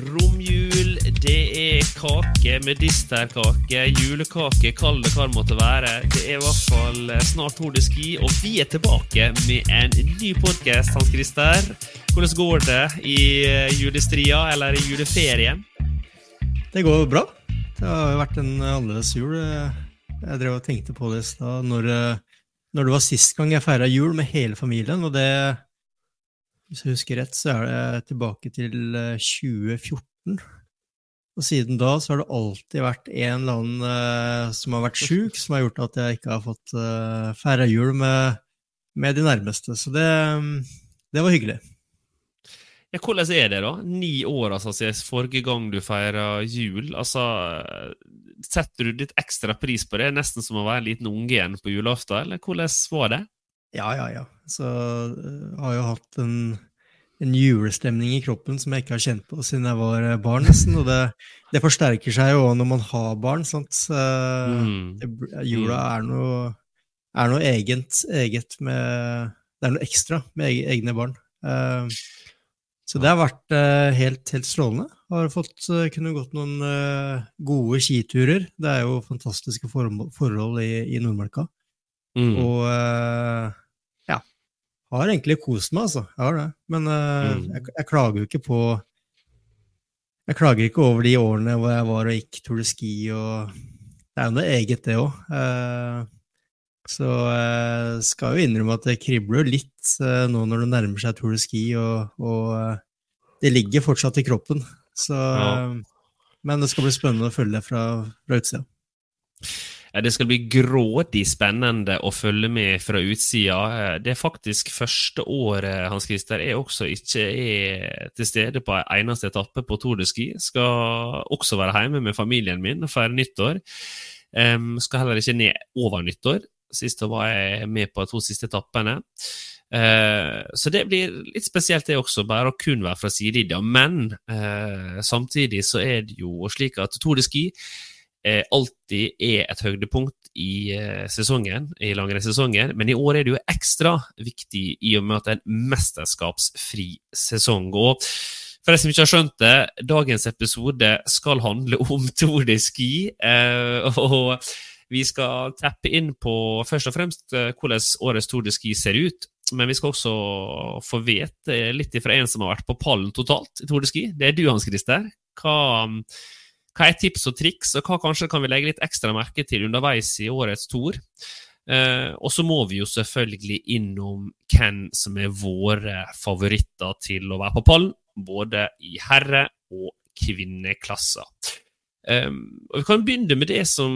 romjul, det er kake, medisterkake, julekake, kall det hva det måtte være. Det er i hvert fall snart Tour de og vi er tilbake med en ny podkast, Hans Christer. Hvordan går det i julestria, eller i juleferien? Det går bra. Det har vært en annerledes jul. Jeg drev og tenkte på det i stad, når, når det var sist gang jeg feira jul med hele familien, og det hvis jeg husker rett, så er det tilbake til 2014. Eh, og siden da så har det alltid vært en eller annen uh, som har vært sjuk, som har gjort at jeg ikke har fått uh, feira jul med, med, de nærmeste. Så det, det var hyggelig. Ja, hvordan er det, da? Ni år altså, siden forrige gang du feira jul. Altså, setter du litt ekstra pris på det? Nesten som å være en liten unge igjen på julaften, eller hvordan var det? Ja, ja, ja. Så uh, har jeg hatt en, en, julestemning i kroppen som jeg ikke har kjent på siden jeg var eh, barn, nesten. Og det, det forsterker seg jo når man har barn, sant. Uh, mm. jula mm. er noe, er noe eget, eget, med Det er noe ekstra med egne barn. Uh, så det har vært helt, helt strålende. Har fått kunne gått noen gode skiturer. Det er jo fantastiske forhold i, i Nordmarka. Mm. Og har egentlig kost meg, altså. Jeg har det. Men uh, mm. jeg, jeg, klager jo ikke på Jeg klager ikke over de årene hvor jeg var og gikk Tour de Ski, og det er jo noe eget, det òg. Uh, eh, så jeg uh, skal jo innrømme at det kribler litt uh, nå når det nærmer seg Tour de Ski, og, og det ligger fortsatt i kroppen. Så, ja. Men det skal bli spennende å følge det fra, fra utsida. Det skal bli grådig spennende å følge med fra utsida. Det er faktisk første året Hans Christer jeg også ikke er til stede på en eneste etappe på Tour de Ski. Skal også være hjemme med familien min og feire nyttår. Um, skal heller ikke ned over nyttår. Sist var jeg med på to siste etappene. Uh, så det blir litt spesielt, det også, bare å kun være fra sidelinja. Men uh, samtidig så er det jo slik at Tour de Ski eh, alltid er et høydepunkt i eh, sesongen, i langrennssesongen, men i år er det jo ekstra viktig i og med at det er en mesterskapsfri sesong. Og for de som ikke har skjønt det, dagens episode skal handle om Tour de Ski. Eh, og vi skal teppe inn på først og fremst hvordan årets Tour de Ski ser ut. Men vi skal også få vite litt fra en som har vært på pallen totalt i Tour de Ski. Det er du, Hans Christer. Hva hva er tips og triks, og hva kanskje kan vi legge litt ekstra merke til underveis i årets tour? Eh, og så må vi jo selvfølgelig innom hvem som er våre favoritter til å være på pallen, både i herre- og kvinneklasser. Um, og Vi kan begynne med det som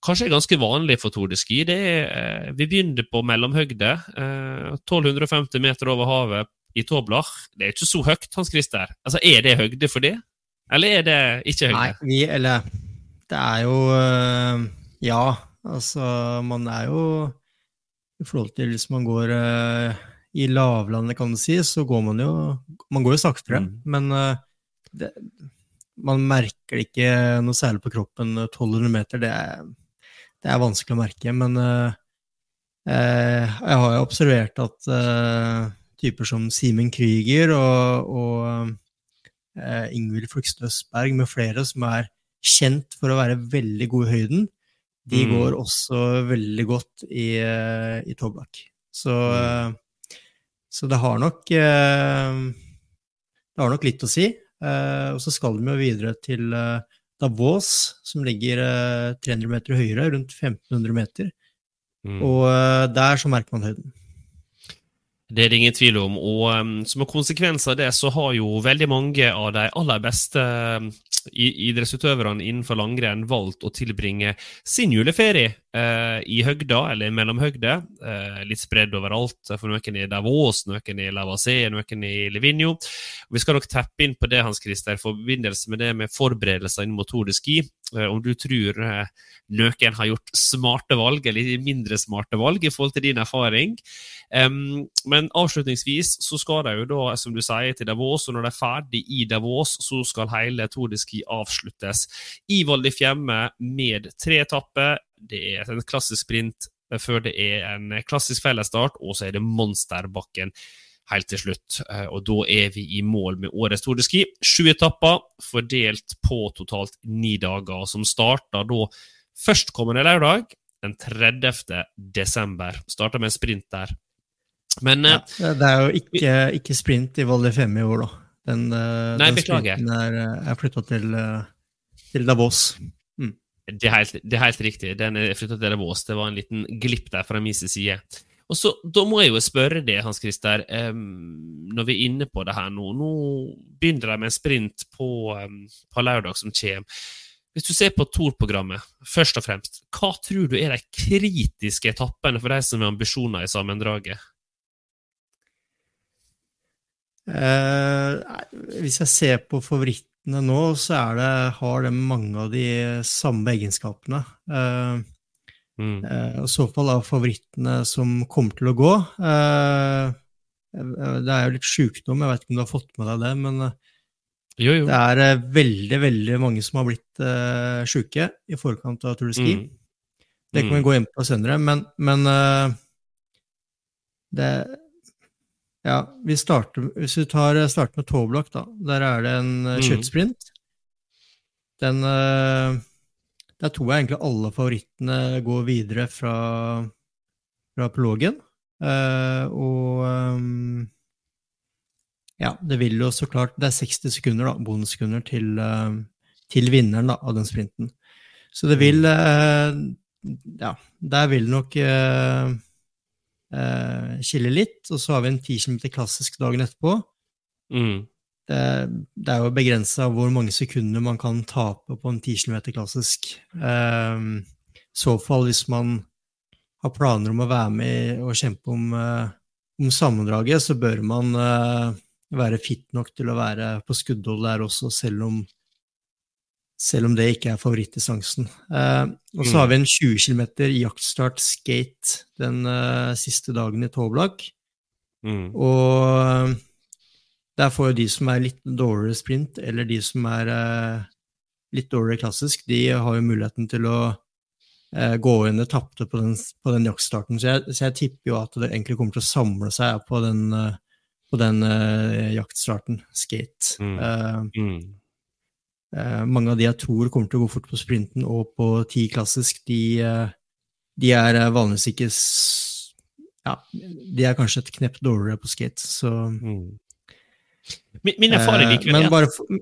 kanskje er ganske vanlig for Tour de Ski. Det er, uh, vi begynner på mellomhøgde. Uh, 1250 meter over havet i Toblach. Det er ikke så høyt, Hans Christer. Altså, Er det høgde for det? Eller er det ikke høyde? Nei, vi, eller Det er jo øh, Ja, altså Man er jo I forhold til hvis man går øh, i lavlandet, kan du si, så går man jo Man går jo saktere, mm. men øh, det, man merker det ikke noe særlig på kroppen. 1200 meter, det er, det er vanskelig å merke. Men øh, jeg har jo observert at typer som Simen Krüger og, og eh, Ingvild Flugstøs Berg med flere som er kjent for å være veldig gode i høyden, de mm. går også veldig godt i, eh, i tobakk. Så, mm. Eh, så, det har nok eh, Det har nok litt å si. og så skal de jo videre til Davos, som ligger 300 meter høyere, rundt 1500 meter. Mm. Og der så merker man høyden. Det er det ingen tvil om. Og um, som en konsekvens av det, så har jo veldig mange av de aller beste um, idrettsutøverne innenfor langrenn valgt å tilbringe sin juleferie uh, i høgda, eller mellomhøgde. Eh, litt spredd overalt. For noen i Davos, noen i Lavazé, noen i Livigno. Vi skal nok teppe inn på det, Hans Christer, i forbindelse med det med forberedelser inn mot Tour de Ski. Eh, om du tror noen har gjort smarte valg, eller mindre smarte valg, i forhold til din erfaring. Um, men avslutningsvis så skal de jo da, som du sier, til Davos, og når de er ferdig i Davos, så skal hele Tour de Ski avsluttes i Val di Fiemme med tre etapper. Det er en klassisk sprint før det er en klassisk fellesstart, og så er det monsterbakken helt til slutt. Eh, og da er vi i mål med årets Tour de Ski. Sju etapper fordelt på totalt ni dager, som starter da førstkommende lørdag, den 30. desember. Starter med en sprint der. Men ja, Det er jo ikke, ikke sprint i Val di Femme i år, da. Den, Nei, den sprinten er, er flytta til, til Davos. Det, er helt, det, er helt, riktig. Den er flytta til Davos. Det var en liten glipp der fra min side. Og så, Da må jeg jo spørre det, Hans Christer, um, når vi er inne på det her nå Nå begynner de med en sprint på, um, på lørdag som kommer. Hvis du ser på Tor-programmet, først og fremst, hva tror du er de kritiske etappene for de som har ambisjoner i sammendraget? Uh, hvis jeg ser på favorittene nå, så det, har de mange av de samme egenskapene. Uh, Mm. Uh, I så fall av favorittene som kommer til å gå. Uh, det er jo litt sjukdom, jeg vet ikke om du har fått med deg det, men jo, jo. det er veldig, veldig mange som har blitt uh, sjuke i forkant av Tour de Ski. Mm. Det kan vi mm. gå inn på senere, men, men det Ja, vi starter, hvis vi tar, starter med tåblokk, da. Der er det en mm. skøytesprint. Den der tror jeg egentlig alle favorittene går videre fra, fra prologen. Og ja, det vil jo så klart Det er 60 sekunder, da, bonussekunder, til, til vinneren da, av den sprinten. Så det vil uh, Ja, der vil nok skille litt. Og så har vi en 10 km klassisk dagen etterpå. Mm det, det, er jo begrensa hvor mange sekunder man kan tape på en 10 km klassisk. Um, I så fall hvis man har planer om å være med og kjempe om, eh, om sammendraget, så bør man uh, være fit nok til å være på skuddhold der også, selv om, selv om det ikke er favorittdistansen. Uh, og så har vi en 20 km jaktstart skate den siste dagen i Toblak. Mm. Og der får jo de som er litt dårligere sprint, eller de som er eh, litt dårligere klassisk, de har jo muligheten til å eh, gå inn det tapte på den, på den jaktstarten. Så jeg, så jeg, tipper jo at det egentlig kommer til å samle seg på den, eh, på den eh, jaktstarten, skate. Mm. Eh, mm. Eh, mange av de jeg tror kommer til å gå fort på sprinten og på ti klassisk, de, de er vanligvis ikke ja, de er kanskje et knepp dårligere på skate, så mm. Min, min erfaring eh, likevel er at for...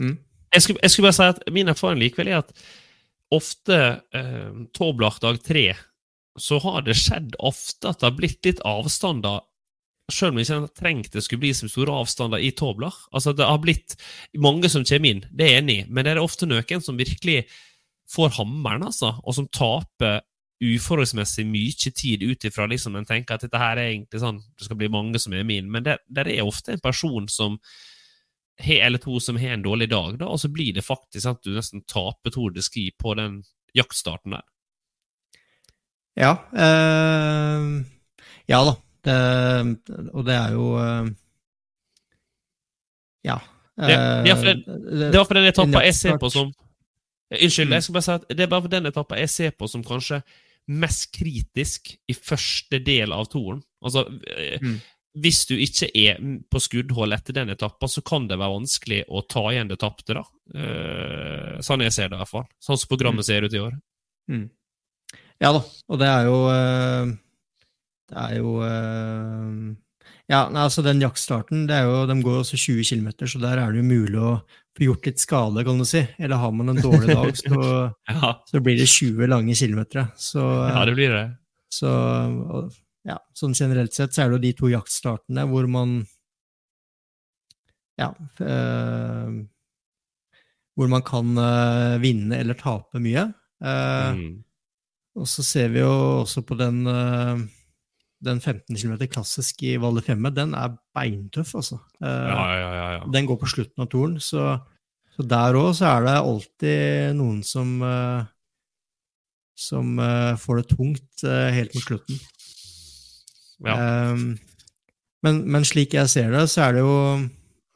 mm. jeg, skulle, jeg, skulle, bare si at min erfaring likevel er at ofte eh, Toblach dag tre så har det skjedd ofte at det har blitt litt avstander selv om ikke den trengt det skulle bli så store avstander i tobler. Altså, det har blitt mange som kommer inn, det er enig men det er ofte noen som virkelig får hammeren, altså, og som taper uforholdsmessig mye tid ut ifra liksom, en tenker at dette her er egentlig sånn, det skal bli mange som er min, men det, det er ofte en person som eller to som har en dårlig dag, da, og så blir det faktisk at du nesten taper Tour de Ski på den jaktstarten der. Ja. Øh, ja da. Det, og det er jo øh, Ja. Det, det, er for, det var for den etappa jeg ser på som Unnskyld, jeg skal bare si at det er bare for den etappa jeg ser på som kanskje mest kritisk i første del av toren. Altså, eh, mm. hvis du ikke er på skuddhold etter den etappa, så kan det være vanskelig å ta igjen det tapte, da. Sånn jeg ser det, i hvert fall. Sånn som programmet mm. ser ut i år. Mm. Ja da, og det er jo Det er jo uh, Ja, altså den jaktstarten, det er jo, de går også 20 km, så der er det jo mulig å få gjort litt skade, kan du si. Eller har man en dårlig dag, så, ja. så blir det 20 lange kilometer. Så, ja, det blir det. Så ja, sånn generelt sett så er det jo de to jaktstartene hvor man Ja øh, Hvor man kan øh, vinne eller tape mye. Uh, mm. Og så ser vi jo også på den uh, den 15 km klassisk i Valle Femme, den er beintøff, altså. Eh, ja, ja, ja, den går på slutten av turen, så, så der òg så er det alltid noen som uh, som uh, får det tungt helt mot slutten. Um, men, men, slik jeg ser det, så er det jo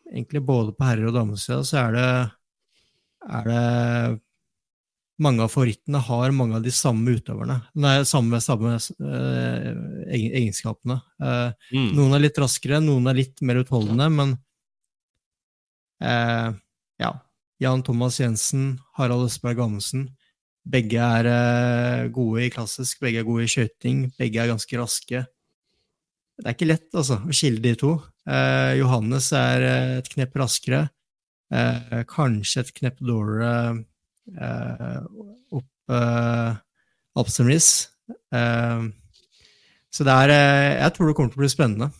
egentlig både på herre- og damesida så er det, er det mange av favorittene har mange av de samme utøverne. Nei, samme, samme eh, egenskapene. Eh, Mm. Noen er litt raskere, noen er litt mer utholdende, men eh, ja. Jan Thomas Jensen, Harald Østberg Amundsen. Begge er eh, gode i klassisk, begge er gode i skøyting, begge er ganske raske. Det er ikke lett, altså, å skille de to. Eh, Johannes er eh, et knepp raskere, eh, kanskje et knepp dårligere opp eh, Alpstemris. Eh, så det er eh, Jeg tror det kommer til å bli spennende.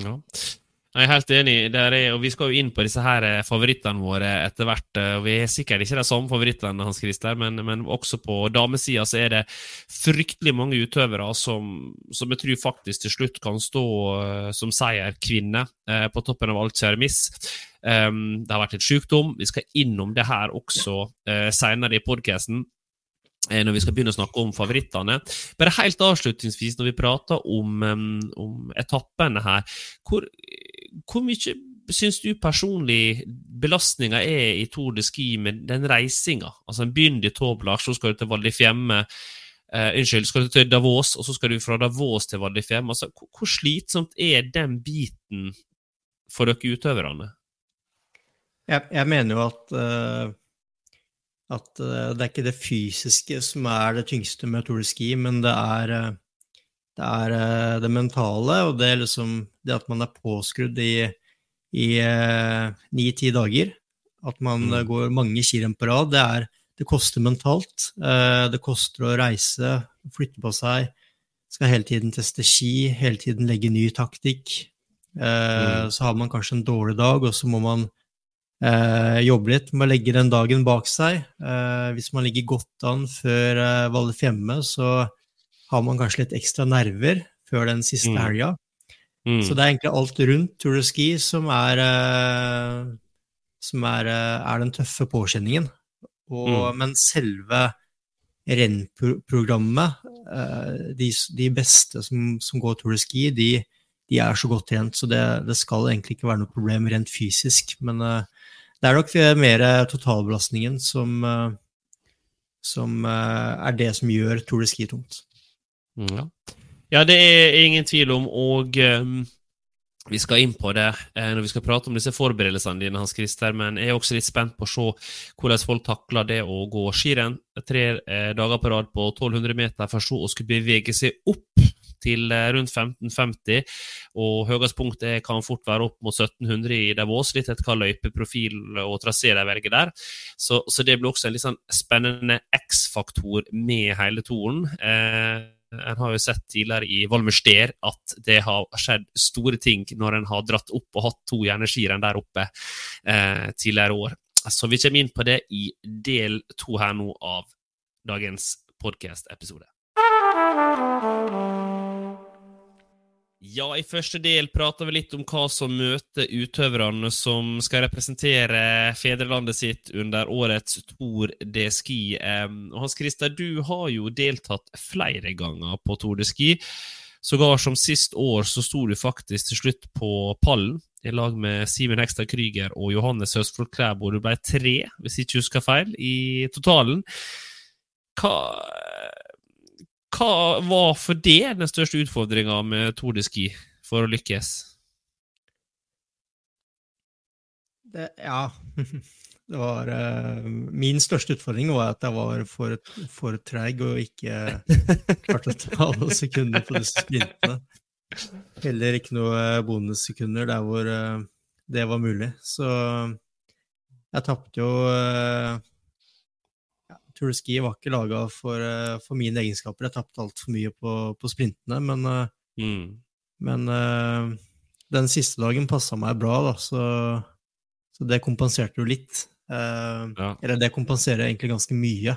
Ja. Jeg er helt enig. Er, og Vi skal jo inn på disse her eh, favorittene våre etter hvert. eh, Vi er sikkert ikke de samme favorittene, Hans Christer, men, men også på damesida så er det fryktelig mange utøvere som, som jeg tror faktisk til slutt kan stå eh, som seierkvinne på toppen av alt kjæremiss. Um, det har vært en sykdom. Vi skal innom det her også senere i podkasten når vi skal begynne å snakke om favorittene. Bare helt avslutningsvis, når vi prater om, um, om etappene her, hvor, hvor mye syns du personlig belastninga er i Tour de Ski med den reisinga? Altså, en begynner i Toblach, så skal du til Val di Fiemme. Uh, unnskyld, skal du til Davos, og så skal du fra Davos til Val di Fiemme. Altså, hvor, slitsomt er den biten for dere utøverne? Jeg, jeg mener jo at uh at uh, det er ikke det fysiske som er det tyngste med Tour de Ski, men det er, det, er uh, det, mentale, og det liksom det at man er påskrudd i ni-ti dager. At man mm. går mange kilometer på rad. Det, er, det koster mentalt. det koster å reise, flytte på seg. Skal hele tiden teste ski, hele tiden legge ny taktikk. Mm. Så har man kanskje en dårlig dag, og så må man eh, jobbe litt med å legge den dagen bak seg. Eh, hvis man ligger godt an før eh, Valle Fjemme, så har man kanskje litt ekstra nerver før den siste Mm. helga. Mm. Så det er egentlig alt rundt Tour de Ski som er, eh, som er, eh, er den tøffe påkjenningen. Og, Mm. Men selve rennprogrammet, eh, de, de beste som, som går Tour de Ski, de, de er så godt trent, så det, det skal egentlig ikke være noe problem rent fysisk. Men det er nok mer totalbelastningen som, som er det som gjør Tour de Ski tungt. Ja. ja, det er ingen tvil om, og um, vi skal inn på det eh, når vi skal prate om disse forberedelsene dine, Hans Christer, men jeg er også litt spent på å se hvordan folk takler det å gå skirenn tre eh, dager på rad på 1200 meter, for så å skulle bevege seg opp til eh, rundt 1550, og høyest punkt kan fort være opp mot 1700 i Davos, litt etter hva løypeprofil og trasé de velger der. Så, så det blir også en litt sånn spennende X-faktor med hele toren. Eh, en har jo sett tidligere i Valmerster at det har skjedd store ting når en har dratt opp og hatt to hjerneskirenn der oppe eh, tidligere år. Så vi kommer inn på det i del to her nå av dagens podkast-episode. Ja, i første del prater vi litt om hva som møter utøverne som skal representere fedrelandet sitt under årets Tour de Ski. Hans Christer, du har jo deltatt flere ganger på Tour de Ski. Sågar som sist år så sto du faktisk til slutt på pallen i lag med Simen Hekstad Krüger og Johannes Høsflot Klæbo. Du ble tre, hvis jeg ikke husker feil, i totalen. Hva hva var for det den største utfordringa med Tour de Ski for å lykkes? Det, ja det var, uh, Min største utfordring var at jeg var for, for treig og ikke klarte å ta alle sekunder på disse sprintene. Heller ikke noe bonussekunder der hvor uh, det var mulig. Så jeg tapte jo uh, Tour de Ski var ikke laga for, uh, for, mine egenskaper. Jeg tapte altfor mye på, på, sprintene, men, uh, mm. men uh, den siste dagen passa meg bra, da, så, så, det kompenserte jo litt. Ja. Eller det kompenserer egentlig ganske mye.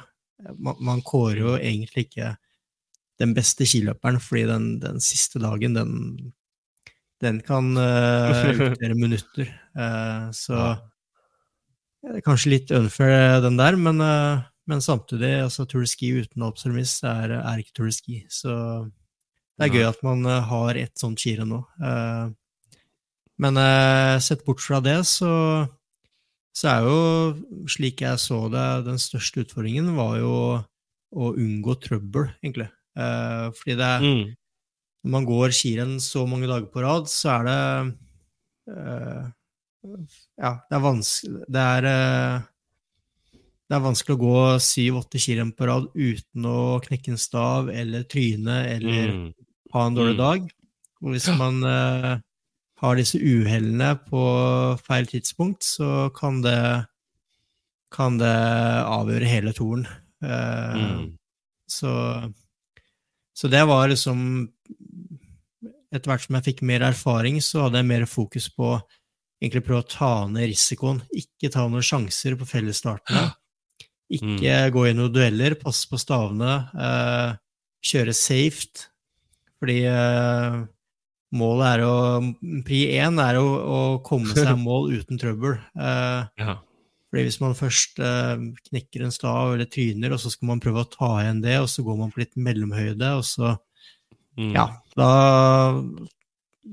Man, man kårer jo egentlig ikke den beste skiløperen, fordi den, den siste dagen, den, den kan utgjøre minutter. så det er kanskje litt unfair, den der, men men samtidig, altså Tour uten Alpsermis er, er ikke Tour. Så det er gøy at man uh, har et sånt skirenn nå. Uh, men uh, sett bort fra det, så, så er jo, slik jeg så det, den største utfordringen var jo å unngå trøbbel, egentlig. fordi det, mm. når man går skirenn så mange dager på rad, så er det Ja, det er vanskelig Det er det er vanskelig å gå syv-åtte skirenn på rad uten å knekke en stav eller tryne eller mm. ha en dårlig mm. dag. Og hvis man uh, har disse uhellene på feil tidspunkt, så kan det, kan det avgjøre hele toren. Uh, mm. så, så det var liksom Etter hvert som jeg fikk mer erfaring, så hadde jeg mer fokus på egentlig prøve å ta ned risikoen. Ikke ta noen sjanser på fellesstartene. Ikke mm. gå i noen dueller, passe på stavene, eh, kjøre safe. Fordi eh, målet er å Pri én er å, å komme seg i mål uten trøbbel. Eh, ja. Fordi hvis man først knekker en stav eller tryner, og så skal man prøve å ta igjen det, og så går man på litt mellomhøyde, og så mm. Ja, da,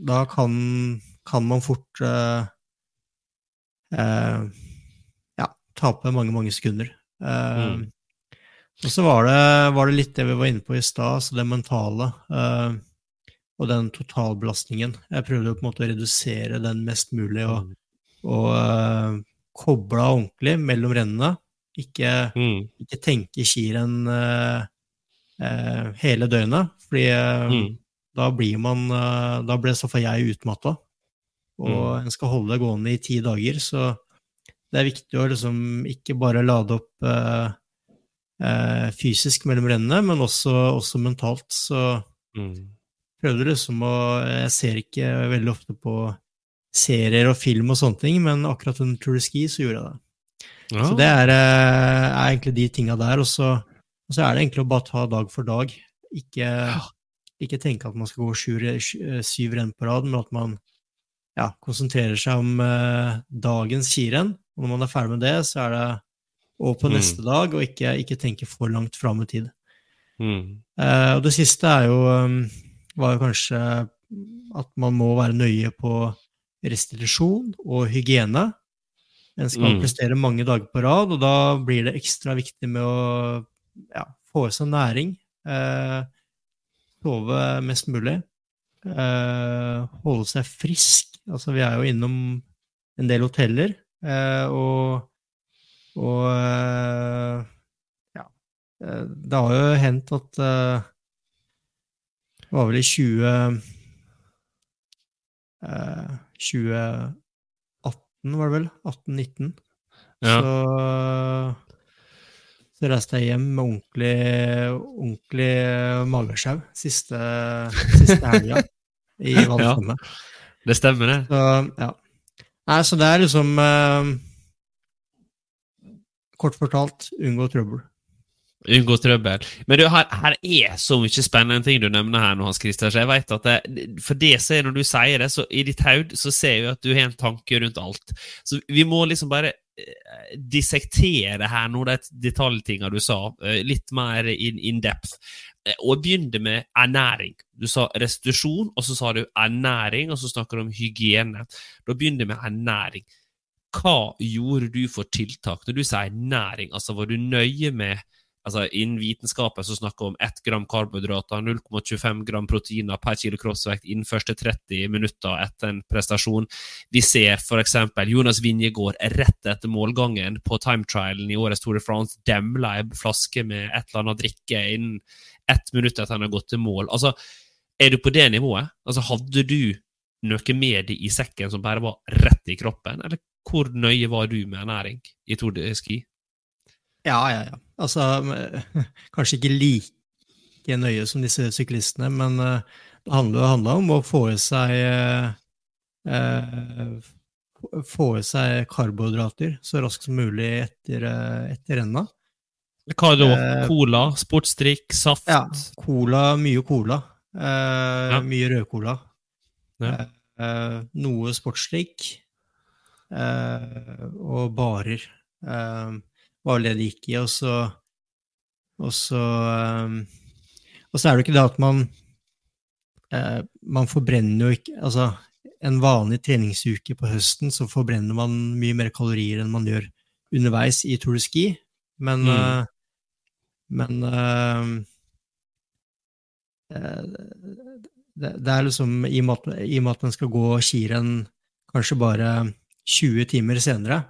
da kan, kan, man fort ja, tape mange, mange sekunder. Mm. Uh, og så var det, var det, litt det vi var inne på i stad, så det mentale uh, og den totalbelastningen. Jeg prøvde på en måte å redusere den mest mulig og, mm. og uh, koble av ordentlig mellom rennene. Ikke, mm. ikke tenke skirenn hele døgnet, fordi mm. da blir man Da ble så for jeg utmatta. Og mm. en skal holde det gående i ti dager, så det er viktig å liksom ikke bare lade opp eh, eh, fysisk mellom rennene, men også, også mentalt. Så mm. prøvde liksom å Jeg ser ikke veldig ofte på serier og film og sånne ting, men akkurat under Tour de Ski så gjorde jeg det. Ja. Så det er, eh, er, egentlig de tinga der. Og så, og så, er det egentlig å bare ta dag for dag. Ikke, ikke tenke at man skal gå syv renn på rad, men at man ja, konsentrerer seg om uh, dagens skirenn og når man er ferdig med det, så er det over på mm. neste dag, og ikke, ikke, tenke for langt fram i tid. Mm. Uh, og det siste er jo um, var jo kanskje at man må være nøye på restitusjon og hygiene. En skal mm. prestere mange dager på rad, og da blir det ekstra viktig med å ja, få i seg næring. Eh, sove mest mulig. Eh, holde seg frisk. Altså, vi er jo innom en del hoteller. Eh, og, og eh, ja. Eh, det har jo hendt at Det var vel i 20 2018, var det vel? 18-19. Ja. Så, så reiste jeg hjem med ordentlig, ordentlig magesjau siste, siste helga i Valsømme. Ja, det stemmer, det. Så, ja. Nei, så det er liksom eh, Kort fortalt, unngå trøbbel. Unngå trøbbel. Men du, her, her, er så mye spennende ting du nevner her nå, Hans Christer. Så jeg vet at det, For det så er når du sier det, så i ditt hode så ser vi at du har en tanke rundt alt. Så vi må liksom bare eh, dissektere her nå de detaljtinga du sa, eh, litt mer in, in depth. Eh, og begynte med ernæring. Du sa restitusjon, og så sa du ernæring, og så snakker du om hygiene. Da begynner du med ernæring. Hva gjorde du for tiltak når du sier næring? Altså, Var du nøye med altså Innen vitenskapen så snakker vi om 1 gram karbohydrater, 0,25 gram proteiner per kilo kroppsvekt innen første 30 minutter etter en prestasjon. Vi ser f.eks. Jonas Vinjegård rett etter målgangen på timetrialen i årets Tour de France demla ei flaske med et eller annet drikke innen ett minutt etter han har gått til mål. Altså, er du på det nivået? Altså, hadde du noe med i sekken som bare var rett i kroppen, eller hvor nøye var du med ernæring i Tour de Ski? Ja, ja, ja. Altså, kanskje ikke like nøye som disse syklistene, men uh, det handler, handler om å få i seg uh, Få i seg karbohydrater så raskt som mulig etter, etter renna. Hva da? Eh, cola? Sportsdrikk? Saft? Ja, cola. Mye cola. Eh, ja. Mye rødcola. Ja. Eh, noe sportsdrikk. Eh, og barer. Eh, var det det gikk i. Og så Og så eh, Og så er det jo ikke det at man Man forbrenner jo ikke Altså, en vanlig treningsuke på høsten så forbrenner man mye mer kalorier enn man gjør underveis i Tour de Ski. Men, mm. uh, men uh, det, det, er liksom i og, med at, den skal gå skirenn kanskje bare 20 timer senere,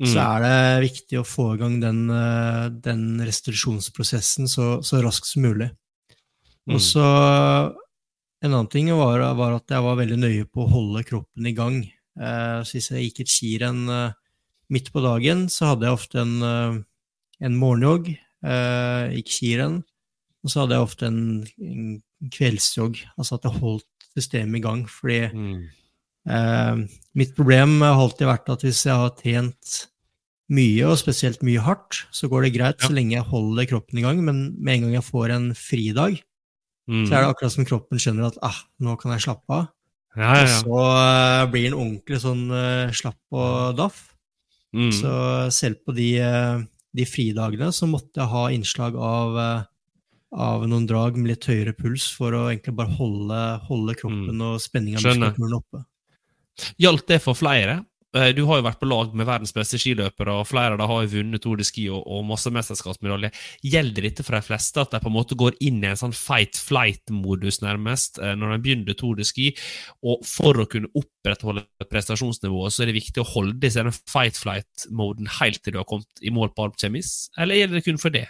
mm. så er det viktig å få i gang den, eh, den restitusjonsprosessen så, så, raskt som mulig. Mm. Og så En annen ting var, var, at jeg var veldig nøye på å holde kroppen i gang. Eh, så hvis jeg gikk et skirenn eh, midt på dagen, så hadde jeg ofte en, eh, en morgenjogg, eh, gikk skirenn, og så hadde jeg ofte en, en kveldsjogg, altså at jeg holdt systemet i gang. Fordi mm. eh, mitt problem har alltid vært at hvis jeg har trent mye, og spesielt mye hardt, så går det greit ja. så lenge jeg holder kroppen i gang, men med en gang jeg får en fridag, mm. så er det akkurat som kroppen skjønner at ah, nå kan jeg slappe av. Ja, ja, og så uh, blir den ordentlig sånn uh, slapp og daff. Mm. Så selv på de, uh, de, fridagene så måtte jeg ha innslag av av noen drag med litt høyere puls for å egentlig bare holde, holde kroppen mm. og spenninga med muskulaturen oppe. Gjaldt det for flere? Eh, du har jo vært på lag med verdens beste skiløpere, og flere av dem har jo vunnet Tour de Ski og, og masse mesterskapsmedaljer. Gjelder dette for de fleste at de på en måte går inn i en sånn fight flight-modus, nærmest, eh, når de begynner Tour de Ski? Og for å kunne opprettholde prestasjonsnivået, så er det viktig å holde i den fight flight-moden helt til du har kommet i mål på Alp Chemis, eller gjelder det kun for det?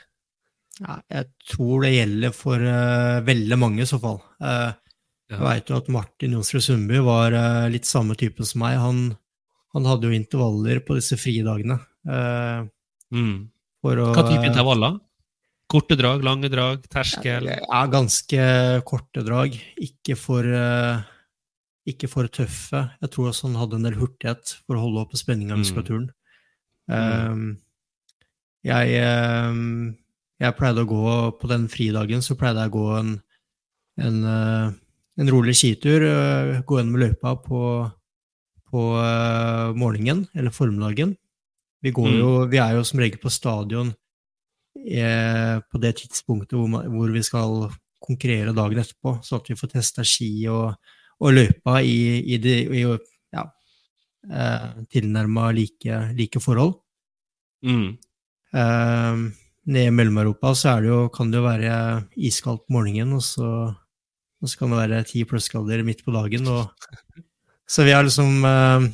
Ja, jeg tror det gjelder for uh, veldig mange, i så fall. Uh. Jeg veit jo at Martin Jonsrud Sundby var uh, litt samme type som meg. Han, han, hadde jo intervaller på disse fridagene. Mm. Hva type intervaller? Korte drag, lange drag, terskel? Ja, ganske korte drag. Ikke for, ikke for tøffe. Jeg tror også han hadde en del hurtighet for å holde oppe spenninga i muskulaturen. Mm. jeg jeg pleide å gå på den fridagen så pleide jeg å gå en, en, eh, en rolig skitur. Eh, gå gjennom løypa på, på uh, morgenen, eller formiddagen. Vi, mm. jo, vi, er jo som regel på stadion eh, på det tidspunktet hvor, man, hvor, vi skal konkurrere dagen etterpå, så at vi får testa ski og, og løypa i, i, de, i ja, eh, tilnærma like, like, forhold. Mm. Eh, nede i Mellom-Europa så det jo, kan det jo være iskaldt på morgenen, og så, og så, kan det være ti plussgrader midt på dagen. Og, så vi har liksom uh,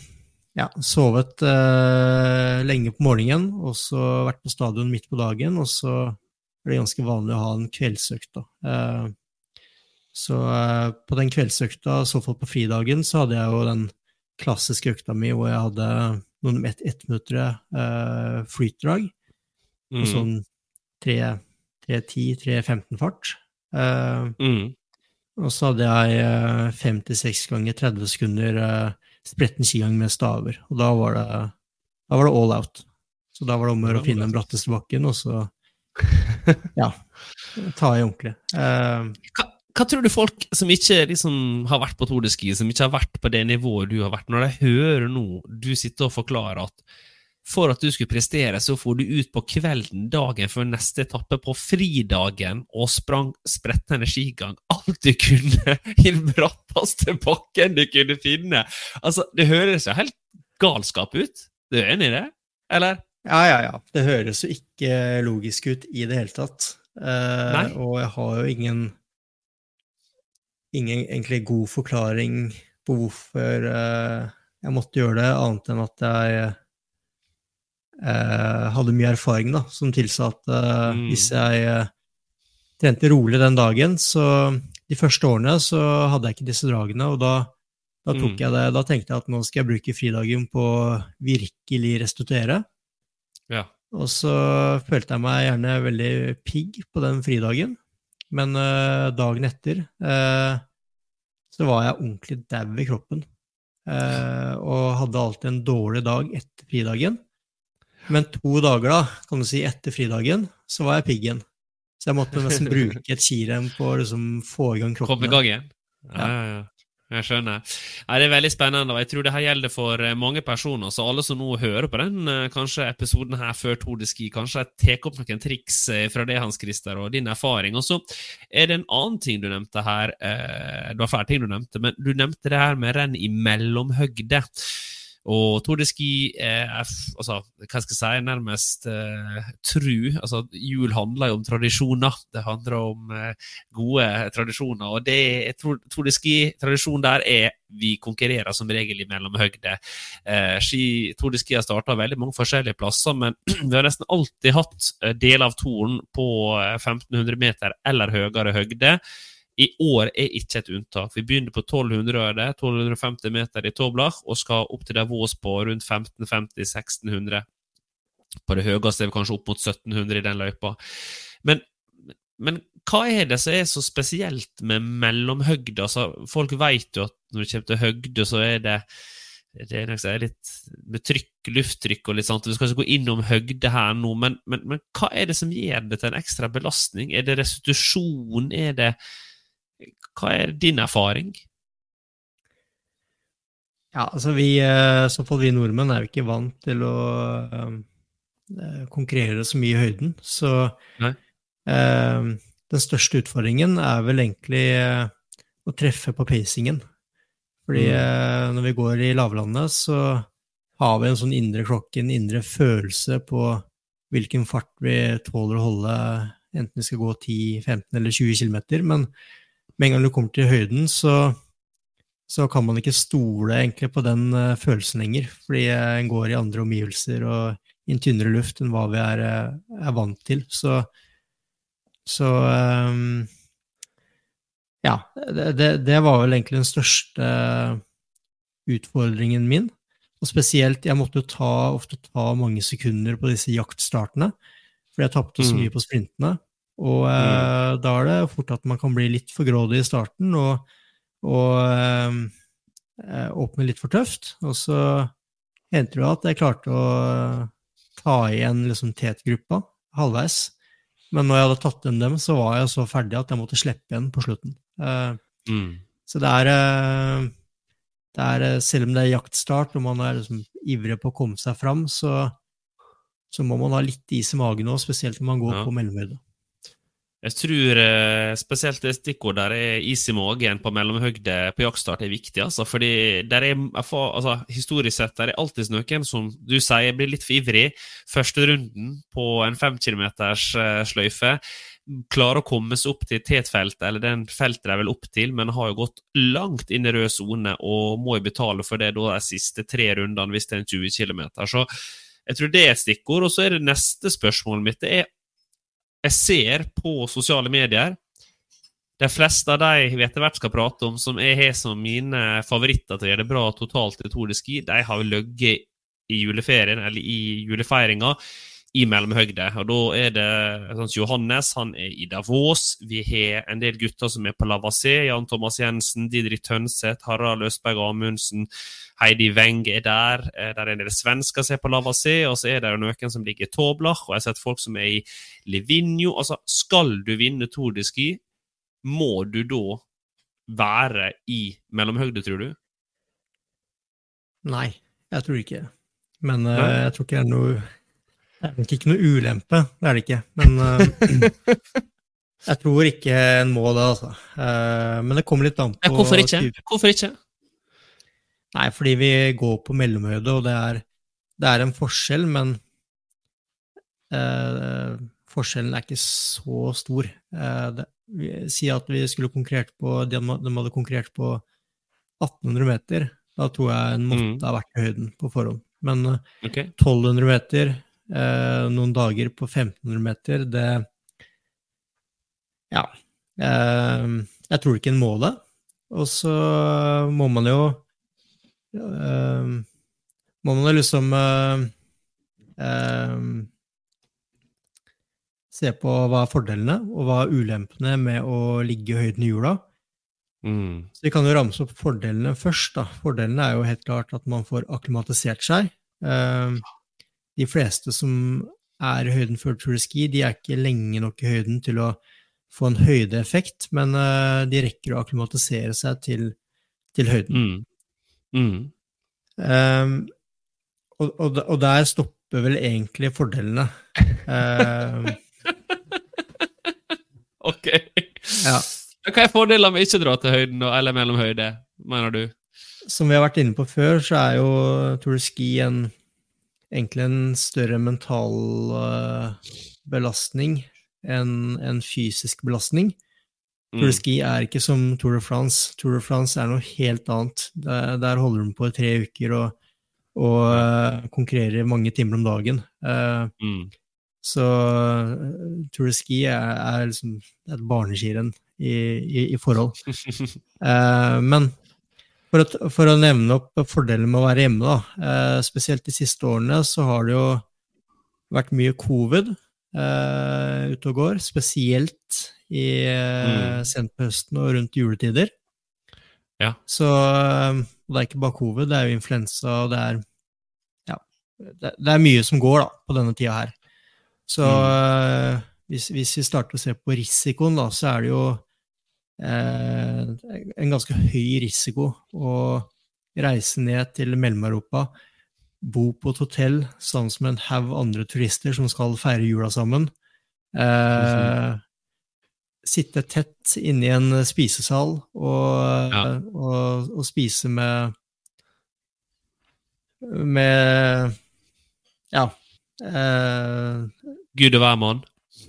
ja, sovet uh, lenge på morgenen, og så vært på stadion midt på dagen, og så er det ganske vanlig å ha en kveldsøkt. Uh, så på den kveldsøkta, i så fall på fridagen, så hadde jeg jo den klassiske økta mi hvor jeg hadde noen ett ettminuttere uh, flytdrag. Mm. Og sånn 3.10-3.15 fart. Uh, mm. Og så hadde jeg 56 seks ganger 30 sekunder uh, spretten skigang med staver. Og da var, det, da var det all out. Så da var det om å finne den bratteste bakken, og så ja, ta i ordentlig. Uh, hva, hva, tror du folk som ikke liksom, har vært på Tour som ikke har vært på det nivået du har vært, når de hører nå du sitter og forklarer at for at du skulle prestere, så for du ut på kvelden dagen før neste etappe på fridagen og sprang sprettende skigang. Alt du kunne i den bratteste bakken du kunne finne. Altså, Det høres jo helt galskap ut. Du er enig i det, eller? Ja, ja, ja. Det høres jo ikke logisk ut i det hele tatt. Eh, og jeg har jo ingen, ingen egentlig god forklaring på hvorfor eh, jeg måtte gjøre det, annet enn at jeg hadde mye erfaring da, som tilsa at eh, mm. hvis jeg eh, trente rolig den dagen, så de første årene så hadde jeg ikke disse dragene, og da, da tok mm. jeg det, da tenkte jeg at nå skal jeg bruke fridagen på å virkelig restituere. Ja. Og så følte jeg meg gjerne veldig pigg på den fridagen, men uh, dagen etter uh, så var jeg ordentlig dau i kroppen. Uh, og hadde alltid en dårlig dag etter fridagen. Men to dager da, kan du si, etter fridagen, så var jeg piggen. Så jeg måtte nesten bruke et kirem på å liksom, få i gang kroppen. Komme i gang igjen? Ja, ja, ja. Jeg skjønner. Ja, det er veldig spennende, og jeg tror det her gjelder for eh, mange personer. Så alle som nå hører på den eh, kanskje episoden her før Tour de Ski, kanskje tar opp noen triks eh, fra det, Hans Christer, og din erfaring. Og så er det en annen ting du nevnte her. Det var flere ting du nevnte, men du nevnte det her med renn i mellomhøgde. Og Tour er altså, hva skal jeg si, nærmest eh, tru. Altså, jul handler jo om tradisjoner. Det handler om eh, gode tradisjoner. Og det jeg tror Tour de Ski-tradisjonen der er vi konkurrerer som regel i mellomhøgde. Eh, ski, Tour de har starta veldig mange forskjellige plasser, men vi har nesten alltid hatt deler av toren på 1500 meter eller høyere høgde. I år er ikke et unntak. Vi begynner på 1200 1250 meter i Toblach og skal opp til Davos på rundt 1550-1600. På det høyeste er vi kanskje opp mot 1700 i den løypa. Men, men, hva er det som er så spesielt med mellomhøgde? Altså, folk vet jo at når det kommer til høgde, så er det det er litt med trykk, lufttrykk og litt sånt. Vi skal ikke gå innom høgde her nå, men, men, men hva er det som gjør det til en ekstra belastning? Er det restitusjon? Er det hva er din erfaring? Ja, altså vi, eh, så fall vi nordmenn er jo ikke vant til å um, konkurrere så mye i høyden. Så um, den største utfordringen er vel egentlig å treffe på pacingen. Fordi mm. når vi går i lavlandet, så har vi en sånn indre klokke, en indre følelse på hvilken fart vi tåler å holde, enten vi skal gå 10, 15 eller 20 km. Men med en gang du kommer til høyden, så, så kan man ikke stole egentlig på den uh, følelsen lenger, fordi uh, en går i andre omgivelser og i en tynnere luft enn hva vi er, uh, er vant til. Så, så um, ja, det, det, var vel egentlig den største utfordringen min. Og spesielt, jeg måtte jo ta, ofte ta mange sekunder på disse jaktstartene, fordi jeg tapte så mm. mye på sprintene. Og eh, mm. da er det fort at man kan bli litt for grådig i starten og, og eh, eh åpne litt for tøft. Og så hendte det at jeg klarte å ta igjen liksom tetgruppa halvveis. Men når jeg hadde tatt igjen dem, så var jeg så ferdig at jeg måtte slippe igjen på slutten. Mm. Så det er, det er, Selv om det er jaktstart og man er liksom ivrig på å komme seg fram, så, så må man ha litt is i magen òg, spesielt når man går ja. på mellomhøyde. Jeg tror eh, spesielt det stikkordet der er is i magen på mellomhøgde på jaktstart er viktig. altså, fordi der er, altså, Historisk sett der er alltid noen som du sier blir litt for ivrig. Første runden på en fem kilometers eh, sløyfe klarer å komme seg opp til tetfeltet, eller den feltet de vil opp til, men har jo gått langt inn i rød sone og må jo betale for det da de siste tre rundene hvis det er en 20 km. Så jeg tror det er et stikkord. Og så er det neste spørsmålet mitt det er jeg ser på sosiale medier. De fleste av de vi etter hvert skal prate om, som jeg har som mine favoritter til å gjøre det bra totalt i Tour de Ski, de har ligget i juleferien, eller i julefeiringa, i mellomhøgde. Og da er det sånn Johannes, han er i Davos. Vi har en del gutter som er på Lavassé. Jan Thomas Jensen, Didrik Tønseth, Harald Østberg Amundsen, Heidi Weng er der. Eh, der er en del svensker som er på Lavassé, og så er det noen som ligger i Toblach, og jeg har sett folk som er i Livigno. Altså, skal du vinne Tour de Ski, må du da være i mellomhøgde, tror du? Nei, jeg tror ikke Men uh, jeg tror ikke det er noe det er nok ikke noe ulempe, det er det ikke. Men uh, jeg tror ikke en må det, altså. Uh, men det kommer litt an på Hvorfor ikke? Hvorfor ikke? Nei, fordi vi går på mellomhøyde, og det er, det er en forskjell, men uh, forskjellen er ikke så stor. Det, vi, si at vi skulle konkurrert på De hadde konkurrert på 1800 meter. Da tror jeg en måtte mm. ha vært i høyden på forhånd. Men okay. 1200 meter noen dager på 1500 meter, det Ja. Eh, jeg tror ikke en må det. Og så må man jo eh, Må man jo liksom eh, eh, se på hva er fordelene og hva er ulempene med å ligge i høyden i jula. Mm. Så Vi kan jo ramse opp fordelene først. da. Fordelene er jo helt klart at man får akklimatisert seg. Eh, de fleste som er i høyden før Tour de Ski, de er ikke lenge nok i høyden til å få en høydeeffekt, men uh, de rekker å akklimatisere seg til, til høyden. Mm. Mm. Um, og, og, og, der stopper vel egentlig fordelene. Um, ok. Ja. Hva er fordelene med ikke å dra til høyden eller mellom høyde, mener du? som vi har vært inne på før, så er jo Tour de Ski en, egentlig en større mental uh, belastning enn en fysisk belastning. Mm. Tour de Ski er ikke som Tour de France. Tour de France er noe helt annet. Der, der holder de på i tre uker og, og uh, konkurrerer mange timer om dagen. Uh, mm. Så Tour de Ski er, er liksom et barneskirenn i, i, i, forhold. men for å, for å, nevne opp fordelen med å være hjemme, da. Eh, spesielt de siste årene så har det jo vært mye covid eh, ute og går. Spesielt i eh, mm. sent på høsten og rundt juletider. Ja. Så eh, det er ikke bare covid, det er jo influensa, og det er Ja, det, det er mye som går da, på denne tida her. Så mm. Eh, hvis, hvis, vi starter å se på risikoen, da, så er det jo en ganske høy risiko å reise ned til Mellom-Europa, bo på et hotell sammen med en haug andre turister som skal feire jula sammen. Eh, sitte tett inne i en spisesal og, ja. og, og spise med med ja eh, Gud og hvermann?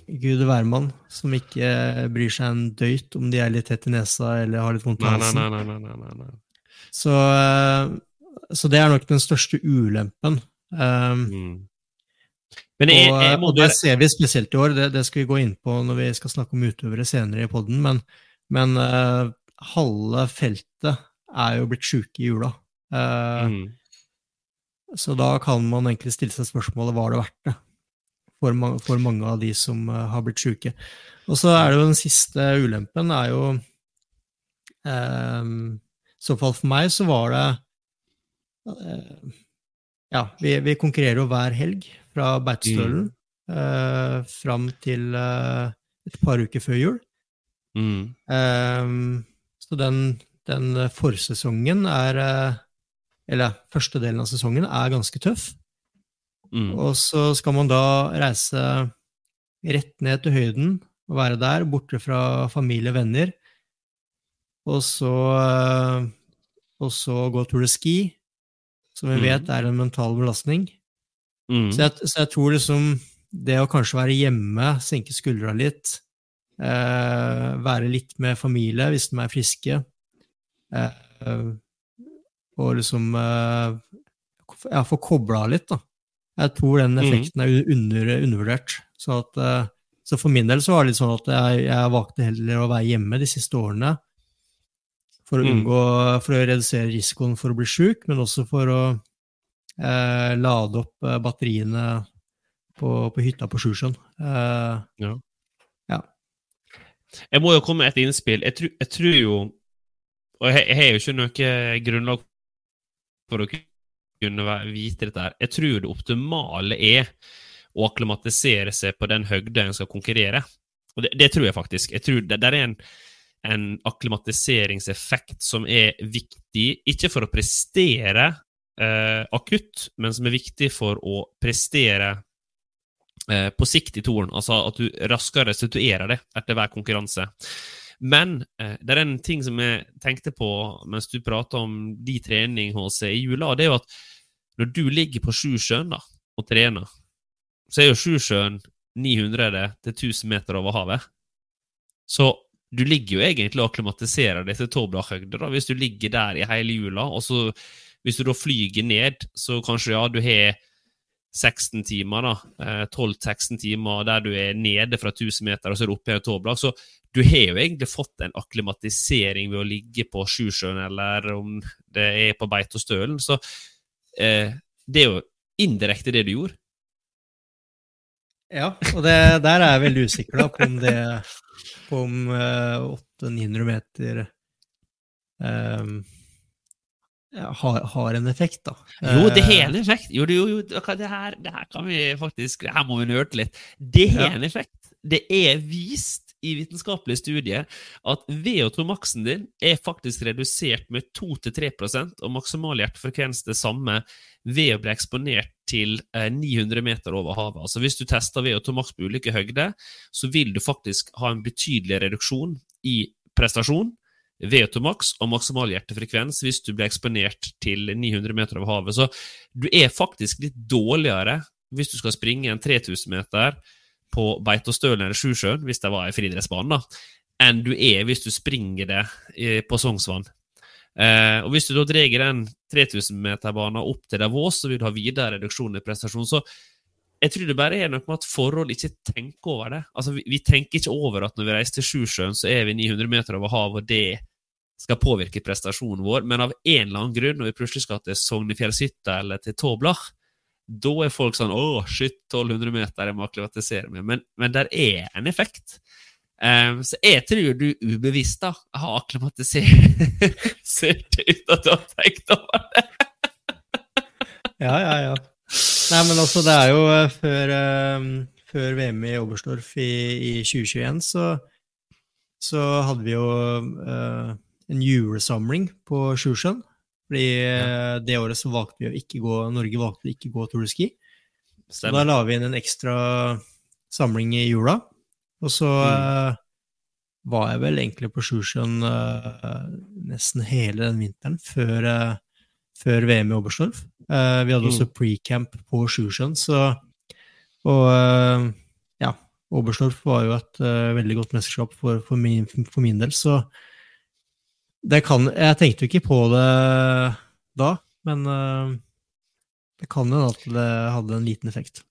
Gud hvermann som ikke bryr seg en døyt om de er litt tett i nesa eller har litt vondt i halsen. Nei, nei, nei, nei, nei, Så, eh, så, det er nok den største ulempen. Um, mm. jeg, jeg og, eh, og, det ser vi spesielt i år, det, det, skal vi gå inn på når vi skal snakke om utøvere senere i poden, men, men uh, halve feltet er jo blitt sjuke i jula. Uh, mm. Så da kan man egentlig stille seg spørsmålet var det verdt det for, mange, for mange av de som uh, har blitt syke. Og så er det jo den siste ulempen er jo um, I så fall for meg så var det uh, Ja, vi, vi, konkurrerer jo hver helg fra Beitostølen mm. uh, fram til uh, et par uker før jul. Mm. Um, så den, den forsesongen er Eller første delen av sesongen er ganske tøff. Mm. Og så skal man da reise rett ned til høyden og være der, borte fra familie og venner. Og så, eh, og så gå tur de Ski, som vi mm. vet er en mental belastning. Mm. Så, jeg, så, jeg, tror liksom det å kanskje være hjemme, senke skuldra litt, eh, være litt med familie hvis de er friske, eh, og liksom eh, ja, få kobla litt, da. Jeg tror den mm. effekten er under, undervurdert. Så, at, eh, så, for min del så var det litt sånn at jeg, jeg valgte heller å være hjemme de siste årene for å, mm. unngå, for å redusere risikoen for å bli sjuk, men også for å eh, lade opp eh, batteriene på, på hytta på Sjusjøen. Eh, ja. ja. Jeg må jo komme med et innspill. Jeg, tr jeg tror jo Og jeg, jeg har jo ikke noe grunnlag for å kunne vite dette her. Jeg tror det optimale er å akklimatisere seg på den høgda en skal konkurrere. Og det, det, tror jeg faktisk. Jeg tror det, det er en, en akklimatiseringseffekt som er viktig, ikke for å prestere eh, akutt, men som er viktig for å prestere eh, på sikt i toren. Altså at du raskere restituerer det etter hver konkurranse. Men eh, det er en ting som jeg tenkte på mens du prata om de trening hos i jula, og det er jo at når du ligger på Sjusjøen og trener, så er jo Sjusjøen 900 til 1000 meter over havet. Så du ligger jo egentlig og akklimatiserer deg til Toblach-høgde hvis du ligger der i hele jula. og så Hvis du da flyger ned, så kanskje ja, du har 16 timer, da. 12-16 eh, timer der du er nede fra 1000 meter, og så er du oppe i Toblach. Så du har jo egentlig fått en akklimatisering ved å ligge på Sjusjøen, eller om det er på Beitostølen. Så eh, det er jo indirekte det du gjorde. Ja, og det, der er jeg veldig usikker da, på om det på om eh, 800-900 meter um, har, har, en effekt, da. Jo, det har en effekt. Jo, jo, jo det, her, det her kan vi faktisk her må vi nøle litt. Det har en effekt. Det er vist i vitenskapelige studier at VO2-maksen din er faktisk redusert med 2-3% og maksimal hjertefrekvens det samme ved å bli eksponert til 900 eh, meter over havet. Altså Hvis du tester VO2-maks på ulike høyder, så vil du faktisk ha en betydelig reduksjon i prestasjon VO2 max og maksimal hjertefrekvens hvis du blir eksponert til 900 meter over havet. Så du er faktisk litt dårligere hvis du skal springe en 3000 meter på Beitostølen eller Sjusjøen, hvis det var en friidrettsbane, enn du er hvis du springer det på Sognsvann. Eh, og Hvis du da drar den 3000-meterbanen opp til Davos, så vil du ha videre reduksjon i prestasjon. Så jeg tror det bare er noe med at forhold ikke tenker over det. Altså, vi, vi tenker ikke over at når vi reiser til Sjusjøen, så er vi 900 meter over havet, og det skal påvirke prestasjonen vår. Men av en eller annen grunn, når vi plutselig skal til Sognefjellshytta eller til Toblach, da er folk sånn 'Å, shit, 1200 meter, jeg må akklimatisere meg'. Men, men der er en effekt. Um, så jeg tror du ubevisst da har akklimatisert uten at du har tenkt over det. ja, ja, ja. Nei, men altså, det er jo uh, før, uh, før, VM i Oberstdorf i, i 2021, så, så, hadde vi jo uh, en julesamling på Sjusjøen. Fordi ja. det året så valgte vi å ikke gå Norge valgte å ikke gå Tour de Ski. Så da la vi inn en ekstra samling i jula. Og så mm. var jeg vel egentlig på Sjusjøen nesten hele den vinteren før før VM i Oberstdorf. Uh, vi hadde mm. også pre-camp på Sjusjøen, så Og uh, ja, Oberstdorf var jo et uh, veldig godt mesterskap for, for, min, for, min, del, så det kan Jeg tenkte jo ikke på det da, men det kan jo at det hadde en liten effekt.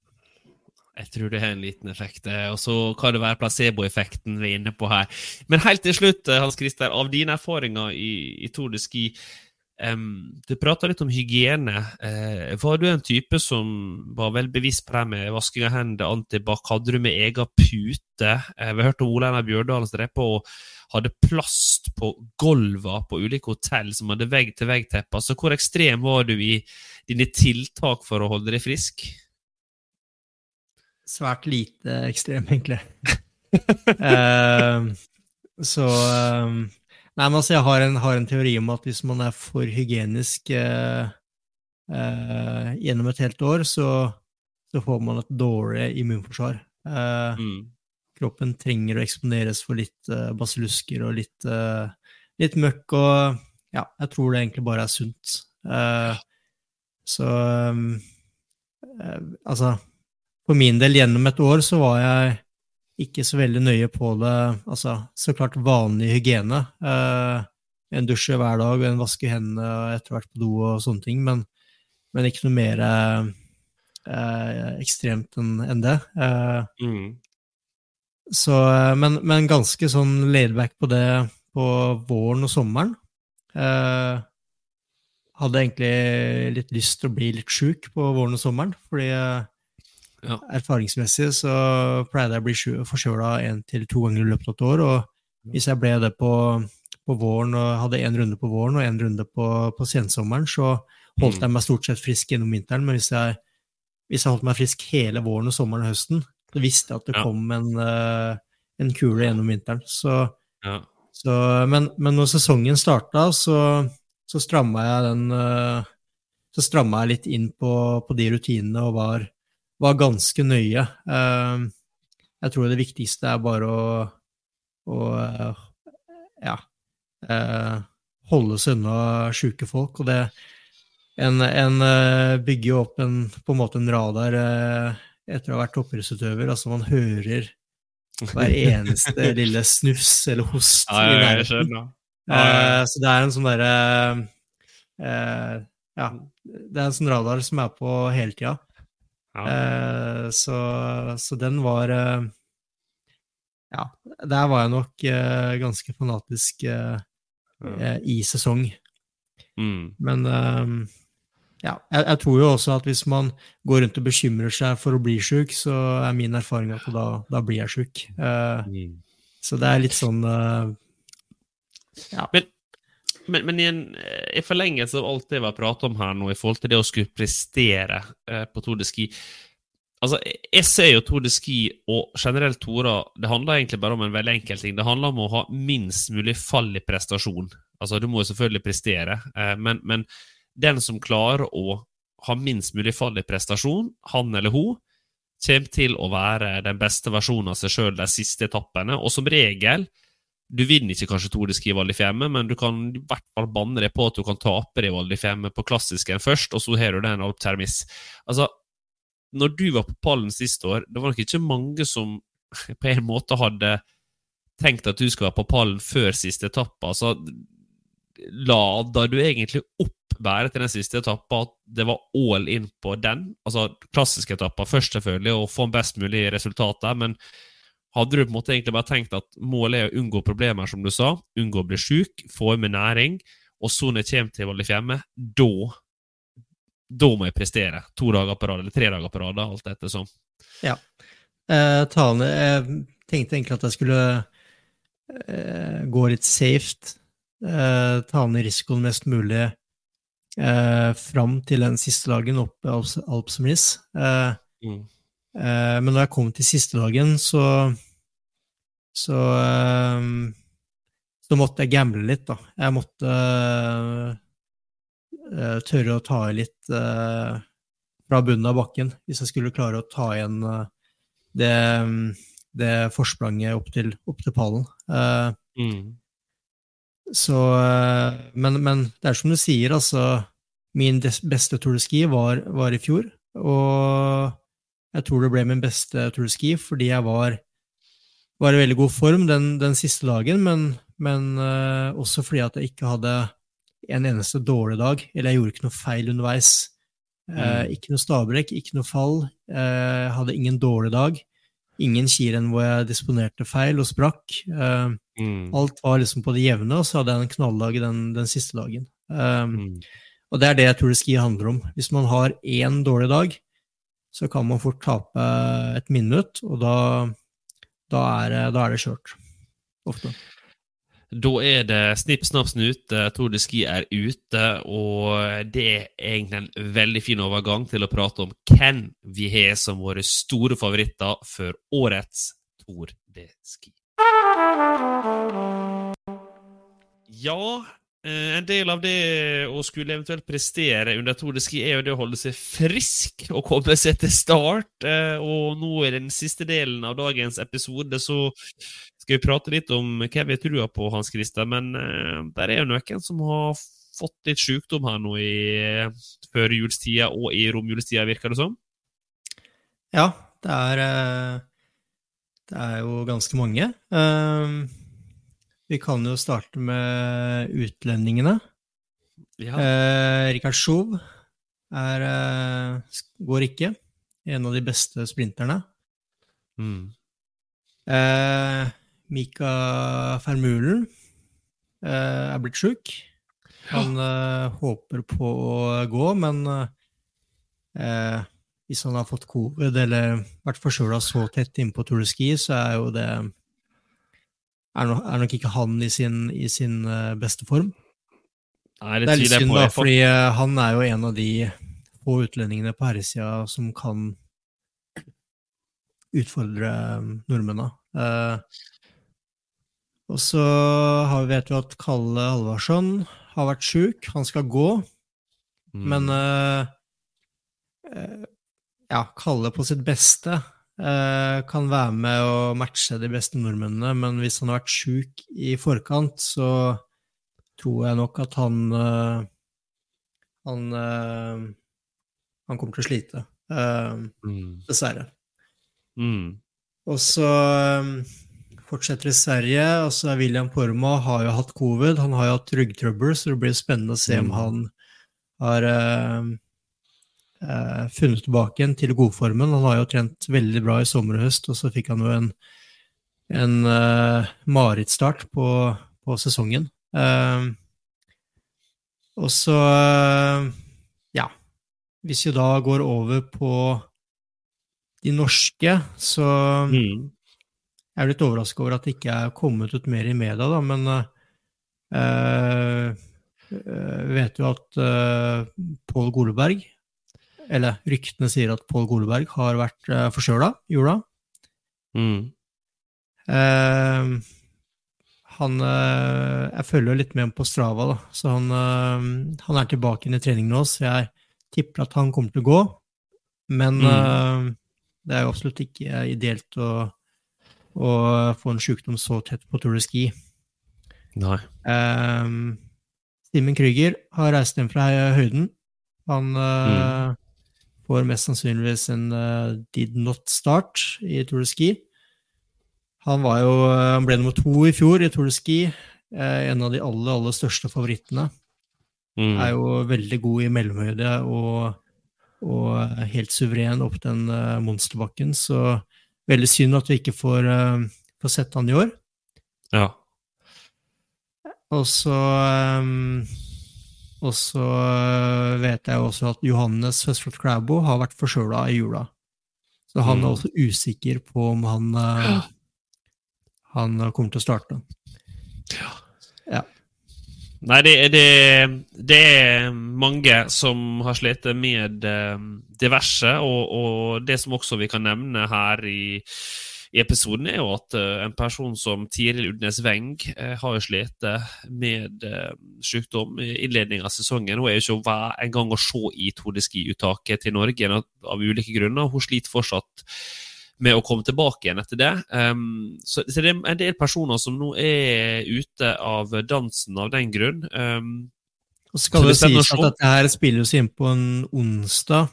Jeg tror det har en liten effekt, og så kan det være placeboeffekten vi er inne på her. Men helt til slutt, Hans Christer, av dine erfaringer i, i Tour de Ski, Um, du prata litt om hygiene. Uh, var du en type som var vel bevisst på det med vasking av hendene, antibac? Hadde du med egen pute? Uh, vi hørte Ole Einar Bjørdalen som på og hadde plast på gulvene på ulike hotell som hadde vegg-til-vegg-teppe. Altså, hvor ekstrem var du i dine tiltak for å holde deg frisk? Svært lite ekstrem, egentlig. uh, så um Nei, men altså, jeg har en, har en, teori om at hvis man er for hygienisk eh, eh, gjennom et helt år, så, så, får man et dårlig immunforsvar. Eh, mm. Kroppen trenger å eksponeres for litt eh, basillusker og litt, eh, litt, møkk, og ja, jeg tror det egentlig bare er sunt. Eh, så Altså, for min del, gjennom et år så var jeg ikke så veldig nøye på det. Altså, så klart vanlig hygiene. Eh, en dusje hver dag, og en vaske hendene etter hvert på do og sånne ting, men, men ikke noe mer eh, ekstremt enn en det. Eh, mm. Så, men, men, ganske sånn laidback på det på våren og sommeren. Eh, hadde egentlig litt lyst til å bli litt sjuk på våren og sommeren, fordi ja. Erfaringsmessig så pleide jeg å bli forkjøla én til to ganger i løpet av et år. Og hvis jeg ble det på, på våren og hadde én runde på våren og én runde på, på sensommeren, så holdt mm. jeg meg stort sett frisk gjennom vinteren. Men hvis jeg, hvis jeg holdt meg frisk hele våren og sommeren og høsten, så visste jeg at det kom en, uh, en, kule gjennom vinteren. Så, ja. så, men, men, når sesongen starta, så, så stramma jeg den uh, Så stramma jeg litt inn på, på de rutinene og var var ganske nøye. Ehm, jeg tror det viktigste er bare å, å eh, ja, eh, holde seg unna sjuke folk. Og det En, en eh, bygger jo opp en, på en måte en radar etter å ha vært toppidrettsutøver. Altså, man hører hver eneste lille snufs eller host ja, i nærheten. Ja, ja, så det er en sånn derre Ja, det er en sånn radar som er på hele tida. Eh, så, så, den var eh, Ja, der var jeg nok eh, ganske fanatisk i sesong. Mm. Men ja, jeg, jeg, tror jo også at hvis man går rundt og bekymrer seg for å bli sjuk, så er min erfaring at da, da blir jeg sjuk. Mm. Så det er litt sånn ja. Men men, men i, en, i, forlengelse av alt det vi har pratet om her nå, i forhold til det å skulle prestere eh, på Tour de Ski Altså, Jeg ser jo Tour de Ski og generelt Tora Det handler egentlig bare om en veldig enkel ting. Det handler om å ha minst mulig fall i prestasjon. Altså, Du må jo selvfølgelig prestere, eh, men, men den som klarer å ha minst mulig fall i prestasjon, han eller hun, kommer til å være den beste versjonen av seg sjøl de siste etappene. Og som regel Du vinner ikke kanskje Tour de Ski Val di Fiemme, men du kan i hvert fall banne deg på at du kan tape det Val di Fiemme på klassisken først, og så har du den Alp Termis. Altså, når du var på pallen sist år, det var nok ikke mange som på en måte hadde tenkt at du skulle være på pallen før siste etappe. Altså, lada du egentlig opp bare til den siste etappa at det var all in på den? Altså klassiske etapper først, selvfølgelig, og få en best mulig resultat der, men hadde du på en måte egentlig bare tenkt at målet er å unngå problemer, som du sa, unngå å bli sjuk, få i meg næring, og så når jeg kommer til Valdres hjemme, da da må jeg prestere. To dager på rad, eller tre dager på rad, alt ettersom. Ja. Eh, talene, jeg tenkte egentlig at jeg skulle eh, gå litt safe. Eh, ta ned risikoen mest mulig eh, fram til den siste dagen oppe Alps, Alpsomris. Eh, Mm. eh, men når jeg kom til siste dagen, så så, eh, så måtte jeg gamble litt, da. Jeg måtte uh, tørre å ta i litt uh, fra bunnen av bakken, hvis jeg skulle klare å ta igjen uh, det, det forspranget opp til, opp til pallen. Mm. så, men, men det er som du sier, altså Min beste Tour de Ski var, var i fjor, og jeg tror det ble min beste Tour de Ski fordi jeg var, var i veldig god form den, den siste dagen, men, men uh, også fordi at jeg ikke hadde en eneste dårlig dag, eller jeg gjorde ikke noe feil underveis. Mm. Uh, ikke noe stabrekk, ikke noe fall. Uh, hadde ingen dårlig dag. Ingen kirenn hvor jeg disponerte feil og sprakk. Uh, Mm. Alt var liksom på det jevne, og så hadde jeg en knalldag den, den siste dagen. Mm. og det er det jeg tror det ski handler om. Hvis man har én dårlig dag, så kan man fort tape et minutt, og da, da, er, det- da er det kjørt. Ofte. Da er det snipp, snapp, snut. Tour de Ski er ute, og det er egentlig en veldig fin overgang til å prate om hvem vi har som våre store favoritter for årets Tour de Ski. Ja, eh, en del av det å skulle eventuelt prestere under Tour de Ski er jo det å holde seg frisk og komme seg til start. eh, Og nå i den siste delen av dagens episode så skal vi prate litt om hva vi tror på, Hans Christer. Men eh, der er jo noen som har fått litt sykdom her nå i eh, førjulstida og i romjulstida, virker det som. Ja, det er, eh, det er jo ganske mange. Um, vi kan jo starte med utlendingene. Ja. Eh, Rikard Schov er, eh, går ikke. En av de beste sprinterne. Mm. Eh, Mika Fermulen eh, er blitt sjuk. Han eh, håper på å gå, men eh, hvis han har fått covid eller vært forkjøla så tett innpå Tour de Ski, så er jo det er, no, er nok ikke han i sin, i sin eh, beste form. Nei, Det er litt synd, da, fordi eh, han er jo en av de få utlendingene på herresida som kan utfordre eh, nordmennene. Eh, og så har, vet vi at Kalle Halvorsson har vært sjuk. Han skal gå, Mm. men eh, ja, Kalle på sitt beste kan være med og matche de beste nordmennene, men hvis han har vært sjuk i forkant, så tror jeg nok at han eh, han, eh, han kommer til å slite, eh, Mm. dessverre. Mm. Og så eh, fortsetter i Sverige. altså William Porma har jo hatt covid. Han har jo hatt ryggtrøbbel, så det blir spennende å se om Mm. han har eh, funnet tilbake igjen til godformen. Han har jo trent veldig bra i sommer og høst, og så fikk han jo en, en eh, marerittstart på, på sesongen. Eh, og så, eh, ja Hvis vi da går over på de norske, så Mm. jeg er litt overrasket over at det ikke er kommet ut mer i media, da, men uh, vet jo at uh, Pål Goleberg Eller ryktene sier at Pål Goleberg har vært uh, forkjøla i jula. Mm. Uh, han uh, Jeg følger jo litt med på Strava, da, så han, uh, han er tilbake inn i trening nå, så jeg tipper at han kommer til å gå. Men Mm. eh, det er jo absolutt ikke ideelt å, å få en sykdom så tett på Tour de Ski. Nei. Um, Simen Krüger har reist hjem fra høyden. Han uh, får mest sannsynligvis en uh, did not start i Tour de Ski. Han, var jo, han ble nummer to i fjor i Tour de Ski. Eh, en av de aller, aller største favorittene. Mm. Er jo veldig god i mellomhøyde og, og helt suveren opp den monsterbakken. Så veldig synd at vi ikke får, får sett han i år. Ja. Og så um, Og så uh, vet jeg også at Johannes Høstflot Klæbo har vært forkjøla i jula. Så han er Mm. også usikker på om han uh, han kommer til å starte. Nei, det, det, det er mange som har slitt med eh, diverse, og, og det som også vi kan nevne her i, i episoden, er jo at eh, en person som Tiril Udnes Weng eh, har jo slitt med eh, sykdom i innledningen av sesongen. Hun er jo ikke en gang å se i Tour de Ski-uttaket til Norge av, ulike grunner. Hun sliter fortsatt med å komme tilbake igjen etter det. Um, så, så det er en del personer som nå er ute av dansen av den grunn. Um, Og skal det det sies at dette her spilles inn på en onsdag.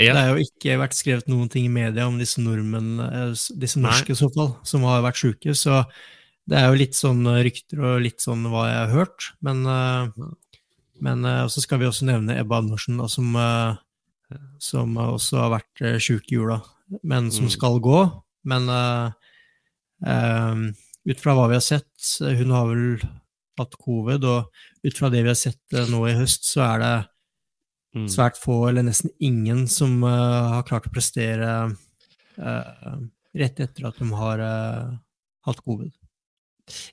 Ja. Det har jo ikke vært skrevet noen ting i media om disse nordmenn, eh, disse norske i så fall, som har vært sjuke. Så det er jo litt sånn eh, rykter og litt sånn hva jeg har hørt. Men, eh, men så skal vi også nevne Ebba Andersen, da, som, som også har vært sjuk i jula, men som Mm. skal gå. Men eh, ut fra hva vi har sett, hun har vel hatt covid, og ut fra det vi har sett nå i høst, så er det Mm. svært få, eller nesten ingen, som eh, har klart å prestere eh, rett etter at de har eh, hatt covid.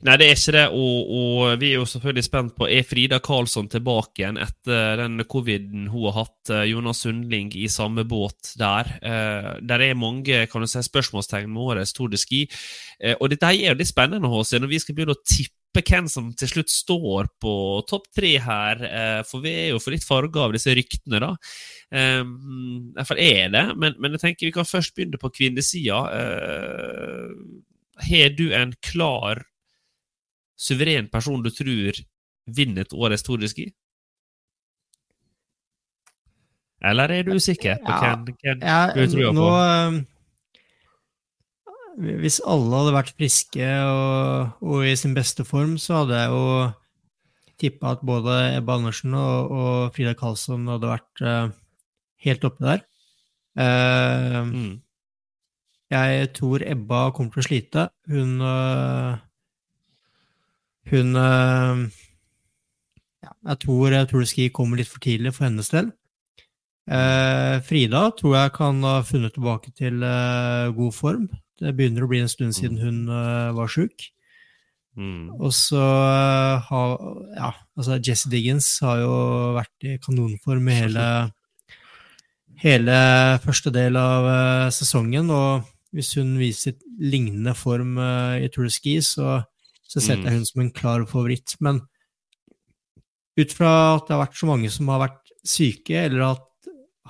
Nei, det er ikke det, og, og vi er jo selvfølgelig spent på Er Frida Karlsson tilbake igjen etter den coviden hun har hatt? Jonas Sundling i samme båt der. Eh, der er mange kan du si, spørsmålstegn med årets Tour de Ski. Eh, og dette her er jo litt spennende, HC, når vi skal begynne å tippe hvem som til slutt står på topp tre her. Eh, for vi er jo for litt farga av disse ryktene, da. Eh, I hvert fall er det, men, men jeg tenker vi kan først begynne på kvinnesida. Eh, har du en klar suveren person du tror vinner et årets Tour de Ski? Eller er du usikker på hvem, hvem du tror nå, på? eh, hvis alle hadde vært friske og, og i sin beste form, så hadde jeg jo tippa at både Ebba Andersen og, og Frida Karlsson hadde vært uh, helt oppe der. Uh, Mm. Jeg tror Ebba kommer til å slite. Hun uh, Hun ja, Jeg tror jeg tror det skal komme litt for tidlig for hennes del. Frida tror jeg kan ha funnet tilbake til god form. Det begynner å bli en stund siden hun øh, var sjuk. Mm. Og så øh, har Ja, altså Jesse Diggins har jo vært i kanonform i hele hele første del av øh, sesongen, og hvis hun viser lignende form i Tour de Ski, så, så setter jeg Mm. hun som en klar favoritt. Men ut fra at det har vært så mange som har vært syke, eller at,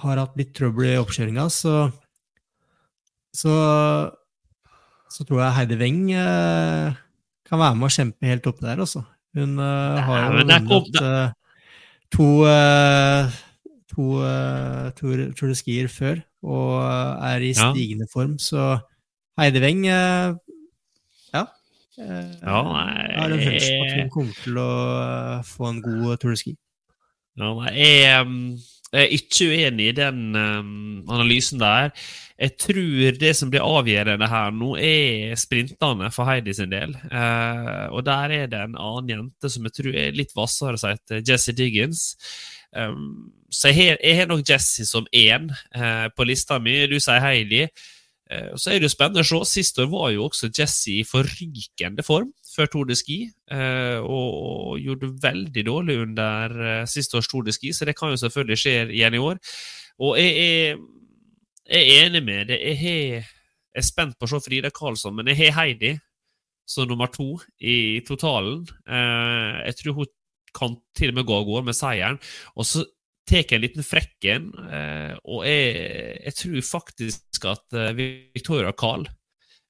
har hatt litt trøbbel i oppkjøringa, så, så så tror jeg Heidi Weng eh, kan være med å kjempe helt oppe der, altså. Hun eh, har jo vunnet eh, to, eh, to eh, Tour Tour de Skier før, og eh, er i Ja. stigende form, så Heidi Weng ja. Ja, jeg har en følelse på at hun kommer til å få en god Tour de Ski. Ja, jeg, jeg er ikke uenig i den um, analysen der. Jeg tror det som blir avgjørende her nå, er sprintene for Heidi sin del. Eh, og der er det en annen jente som jeg tror er litt hvassere, som heter Jesse Diggins. Um, så jeg har, nok Jesse som én eh, på lista mi. Du sier Heidi. Eh, så er det jo spennende å se. Sist år var jo også Jesse i forrykende form før Tour de Ski, eh, og gjorde veldig dårlig under eh, siste års Tour de Ski, så det kan jo selvfølgelig skje igjen i år. Og jeg er, jeg er enig med det. Jeg har- er spent på å se Frida Karlsson, men jeg har Heidi som nummer to i totalen. Eh, jeg tror hun kan til og med gå av gårde med seieren. Og så tar jeg en liten frekken, eh, og jeg, jeg tror faktisk at eh, Victoria Carl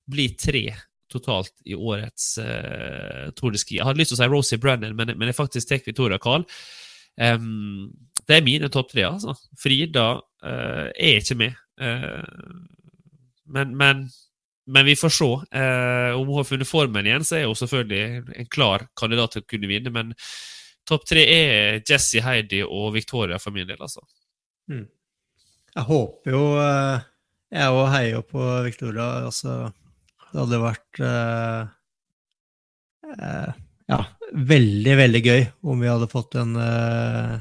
blir tre totalt i årets eh, Tour de Ski. Jeg hadde lyst til å si Rosie Brennan, men, men jeg faktisk tar Victoria Carl. Um, det er mine topp tre, altså. Frida uh, er ikke med. Uh, men, men, men, vi får se. Uh, om hun har funnet formen igjen, så er hun selvfølgelig en klar kandidat til å kunne vinne. Men topp tre er Jesse, Heidi og Victoria for min del, altså. Mm. Jeg håper jo Jeg òg heier på Victoria. Altså, det hadde vært ja, veldig, veldig gøy om vi hadde fått en, uh,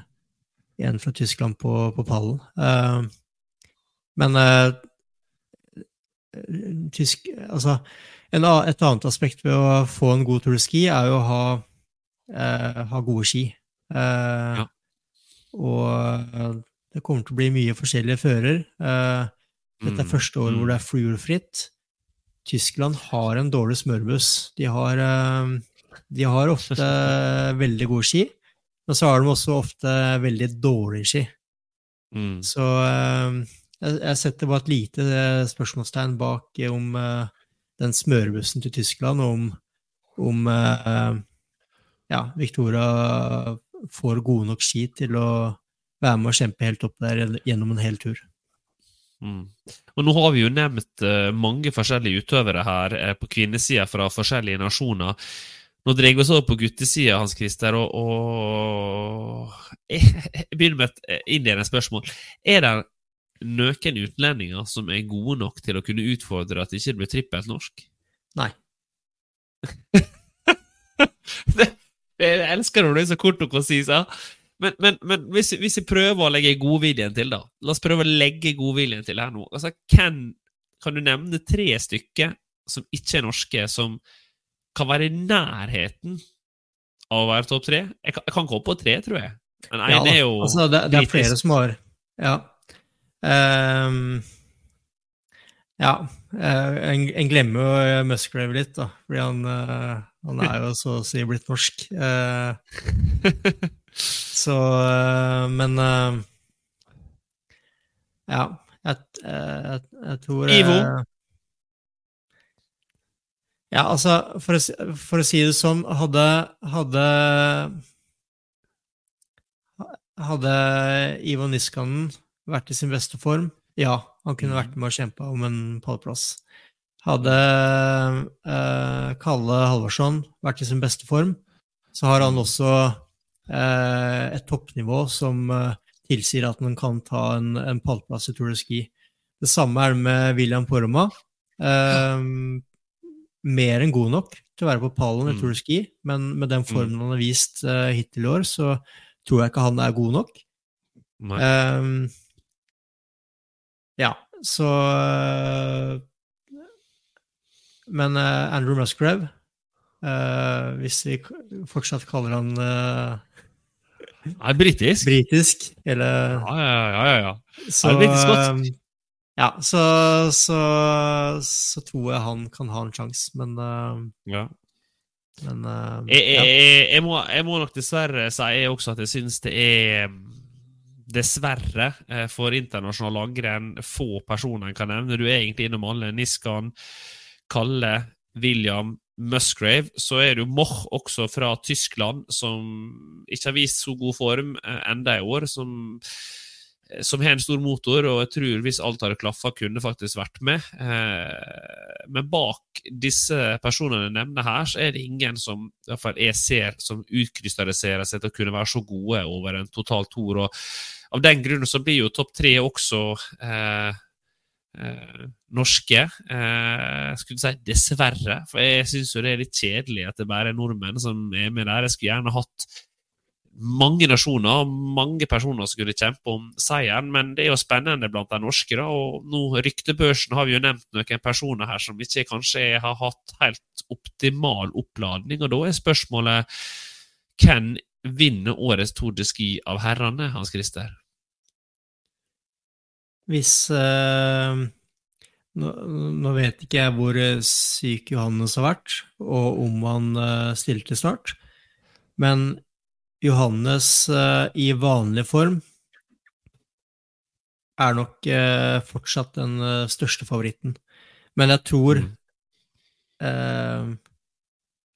en fra Tyskland på, på pallen. Uh, men uh, tysk Altså, en, et annet aspekt ved å få en god Tour de Ski er jo å ha, ha gode ski. Ja. Og det kommer til å bli mye forskjellige fører. dette er mm, første året hvor det er mm. fluorfritt. Tyskland har en dårlig smørbuss. De har de har ofte veldig gode ski, men så har de også ofte veldig dårlige ski. Mm. Så jeg, jeg, setter bare et lite eh, spørsmålstegn bak om uh, den smørebussen til Tyskland, og om, om uh, ja, Victoria får gode nok ski til å være med og kjempe helt opp der gjennom en hel tur. Mm. Og Nå har vi jo nevnt mange forskjellige utøvere her på kvinnesida fra forskjellige nasjoner. Nå dreier vi oss over på guttesida, Hans Christer, og, og jeg begynner med et innledende spørsmål. Er det noen utlendinger som er gode nok til å kunne utfordre at det ikke blir trippelt norsk? Nei. jeg elsker når du er så kort og konsis. Ja. Men, men, men hvis, hvis, jeg prøver å legge godviljen til, da La oss prøve å legge godviljen til her nå. Altså, kan, kan du nevne tre stykker som ikke er norske, som kan være i nærheten av å være topp tre. Jeg kan, jeg kan gå på tre, tror jeg. Men én ja, er jo altså, det, det, er flere som har Ja. Um, ja. Uh, en, en, glemmer jo Musgrave litt, da, fordi han, uh, han, er jo så å si blitt norsk. Så Men Ja, jeg, jeg, jeg tror Ivo? Ja, altså, for å, for å si det sånn, hadde, hadde Hadde Ivo Niskanen vært i sin beste form, ja, han kunne vært med og kjempa om en pallplass. Hadde eh, Kalle Halvorsson vært i sin beste form, så har han også eh, et toppnivå som eh, tilsier at han kan ta en, en pallplass i Tour de Ski. Det samme er det med William Poroma. Eh, mer enn god nok til å være på pallen i mm. Tour de Ski, men med den formen mm. han har vist uh, hittil i år, så tror jeg ikke han er god nok. Um, ja, så uh, Men uh, Andrew Musgrave, hvis vi fortsatt kaller han er britisk. Britisk, eller Ja, ja, ja. ja. Så, er britisk godt. Ja, så, så, så, tror jeg han kan ha en sjanse, men Ja. Men uh, jeg, jeg, jeg, må, jeg, må, nok dessverre si også at jeg syns det er Dessverre, eh, for internasjonal langrenn, få personer en kan nevne. Du er egentlig innom alle. Niskan, Kalle, William, Musgrave. Så er det jo Moch også fra Tyskland, som ikke har vist så god form enda i år. som Eh, som har en stor motor, og jeg tror hvis alt hadde klaffa, kunne faktisk vært med. Eh, men bak disse personene jeg nevner her, så er det ingen som i hvert fall jeg ser som utkrystalliserer seg til å kunne være så gode over en total tour. og Av den grunn så blir jo topp tre også eh, eh, norske. Eh, skulle si dessverre, for jeg syns jo det er litt kjedelig at det bare er nordmenn som er med der. Jeg skulle gjerne hatt mange nasjoner mange personer som kunne kjempe om seieren, men det er jo spennende blant de norske. da, og nå Ryktebørsen har vi jo nevnt noen personer her som ikke kanskje har hatt helt optimal oppladning, og da er spørsmålet hvem vinner årets Tour de Ski av herrene, Hans Christer? Hvis eh, nå, nå, vet ikke jeg hvor syk Johannes har vært, og om han eh, stilte snart, men Johannes eh, i vanlig form er nok uh, fortsatt den uh, største favoritten. Men jeg tror mm.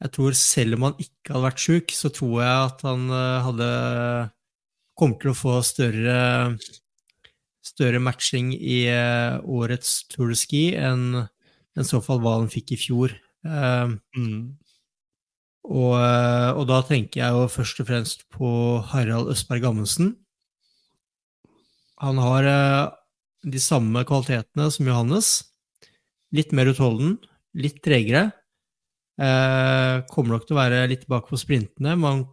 Jeg tror selv om han ikke hadde vært sjuk, så tror jeg at han eh, hadde Kommer til å få større, større matching i eh, årets Tour de Ski enn i så fall hva han fikk i fjor. Eh, Mm. og, og da tenker jeg jo først og fremst på Harald Østberg Amundsen. Han har de samme kvalitetene som Johannes. Litt mer utholden, litt tregere. Eh, kommer nok til å være litt bak på sprintene, men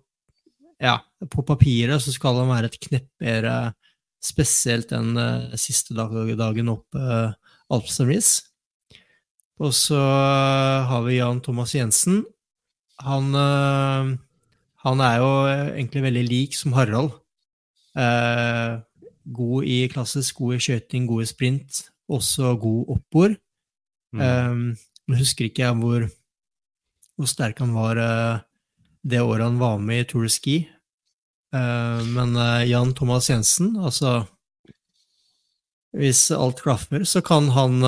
ja, på papiret så skal han være et knepp bedre, spesielt den eh, siste dag, dagen opp eh, Alpsten Ries. Og så har vi Jan Thomas Jensen. Han, eh, han er jo egentlig veldig lik som Harald. Eh, god i klassisk, god i skøyting, god i sprint, også god oppbord. Mm. Um, jeg husker ikke hvor, hvor sterk han var eh, det året han var med i Tour de Ski. Eh, men eh, Jan Thomas Jensen, altså Hvis alt klaffer, så kan han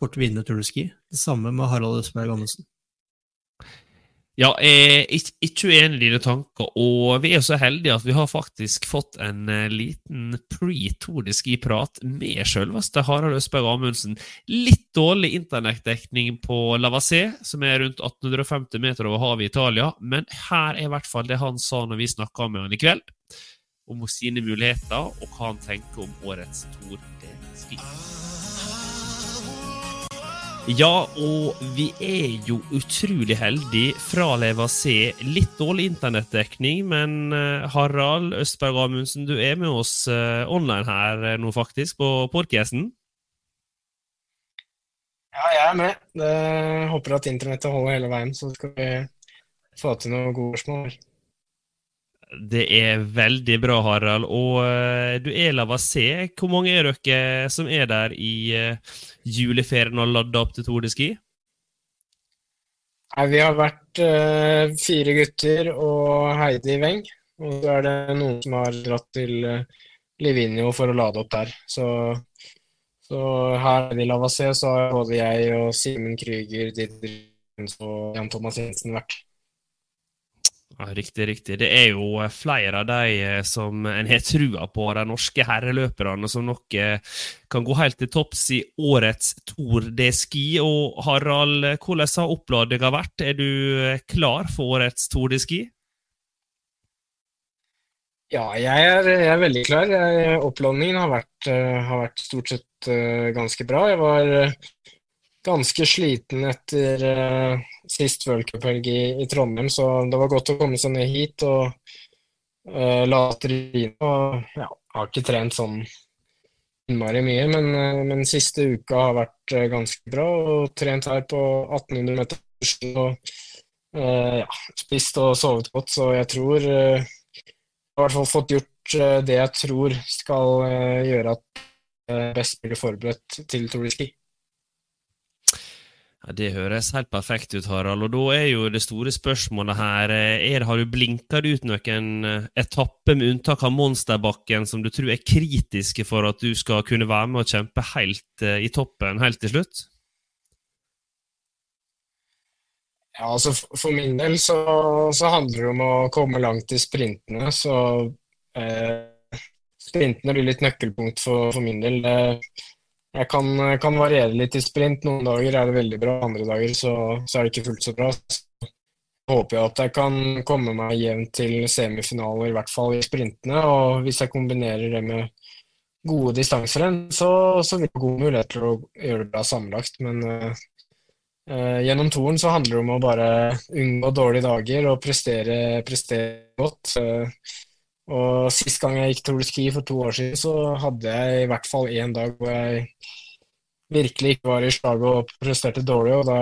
fort vinne Tour de Ski. Det samme med Harald Østberg Amundsen. Ja, jeg er ikke, uenig i dine tanker, og vi er så heldige at vi har faktisk fått en eh, liten pre-Tour de Ski-prat med selveste Harald Østberg Amundsen. Litt dårlig internettdekning på Lavassé, som er rundt 1850 meter over havet i Italia, men her er i hvert fall det han sa når vi snakka med han i kveld, om sine muligheter og hva han tenker om årets Tour de. Ja, og vi er jo utrolig heldige fra se Litt dårlig internettdekning, men eh, Harald Østberg Amundsen, du er med oss eh, online her eh, nå, faktisk, på podcasten. Ja, jeg er med. Det, håper at internettet holder hele veien, så skal vi få til noen gode spørsmål. Det er veldig bra, Harald. Og eh, du er Lavacé. Hvor mange er dere som er der i eh, juleferien og ladda opp til Tour de Ski? Vi har vært eh, fire gutter og Heidi Weng. Og så er det noen som har dratt til Livigno for å lade opp der. Så, så her i Lavacé så har både jeg og Simen Krüger, Didrik og Jan Thomas Jensen vært. Ja, Riktig, riktig. Det er jo eh, flere av de eh, som en har trua på, de norske herreløperne, som nok eh, kan gå helt til topps i årets Tour de Ski. Og Harald, hvordan har oppladninga vært? Er du klar for årets Tour de Ski? Ja, jeg er, jeg er veldig klar. Jeg, oppladningen har har vært stort sett ganske bra. Jeg var ganske sliten etter sist worldcuphelg i, i Trondheim, så det var godt å komme seg ned hit og uh, lade trynet. Og ja, har ikke trent sånn innmari mye, men, uh, men siste uka har vært uh, ganske bra. Og trent her på 1800 meter og uh, ja, spist og sovet godt, så jeg tror uh, Jeg har i hvert fall fått gjort det jeg tror skal gjøre at uh, best blir forberedt til Tour de Ski. Ja, Det høres helt perfekt ut, Harald. Og da er jo det store spørsmålet her eh, er, Har du blinka ut noen eh, etapper, med unntak av Monsterbakken, som du tror er kritiske for at du skal kunne være med og kjempe helt eh, i toppen helt til slutt? Ja, altså For min del så, så handler det om å komme langt i sprintene. Så eh, sprintene blir litt nøkkelpunkt for, for min del. Det, jeg kan, kan variere litt i sprint. Noen dager er det veldig bra, andre dager så, så er det ikke fullt så bra. Så håper jeg at jeg kan komme meg jevnt til semifinaler, i hvert fall i sprintene. Og hvis jeg kombinerer det med gode distanserenn, så, så vil jeg ha god mulighet til å gjøre det bra sammenlagt. Men uh, gjennom toren så handler det om å bare unngå dårlige dager og prestere, prestere godt. Eh, og sist gang jeg gikk Tour de Ski for to år siden, så hadde jeg i hvert fall én dag hvor jeg virkelig ikke var i slaget og presterte dårlig, og da,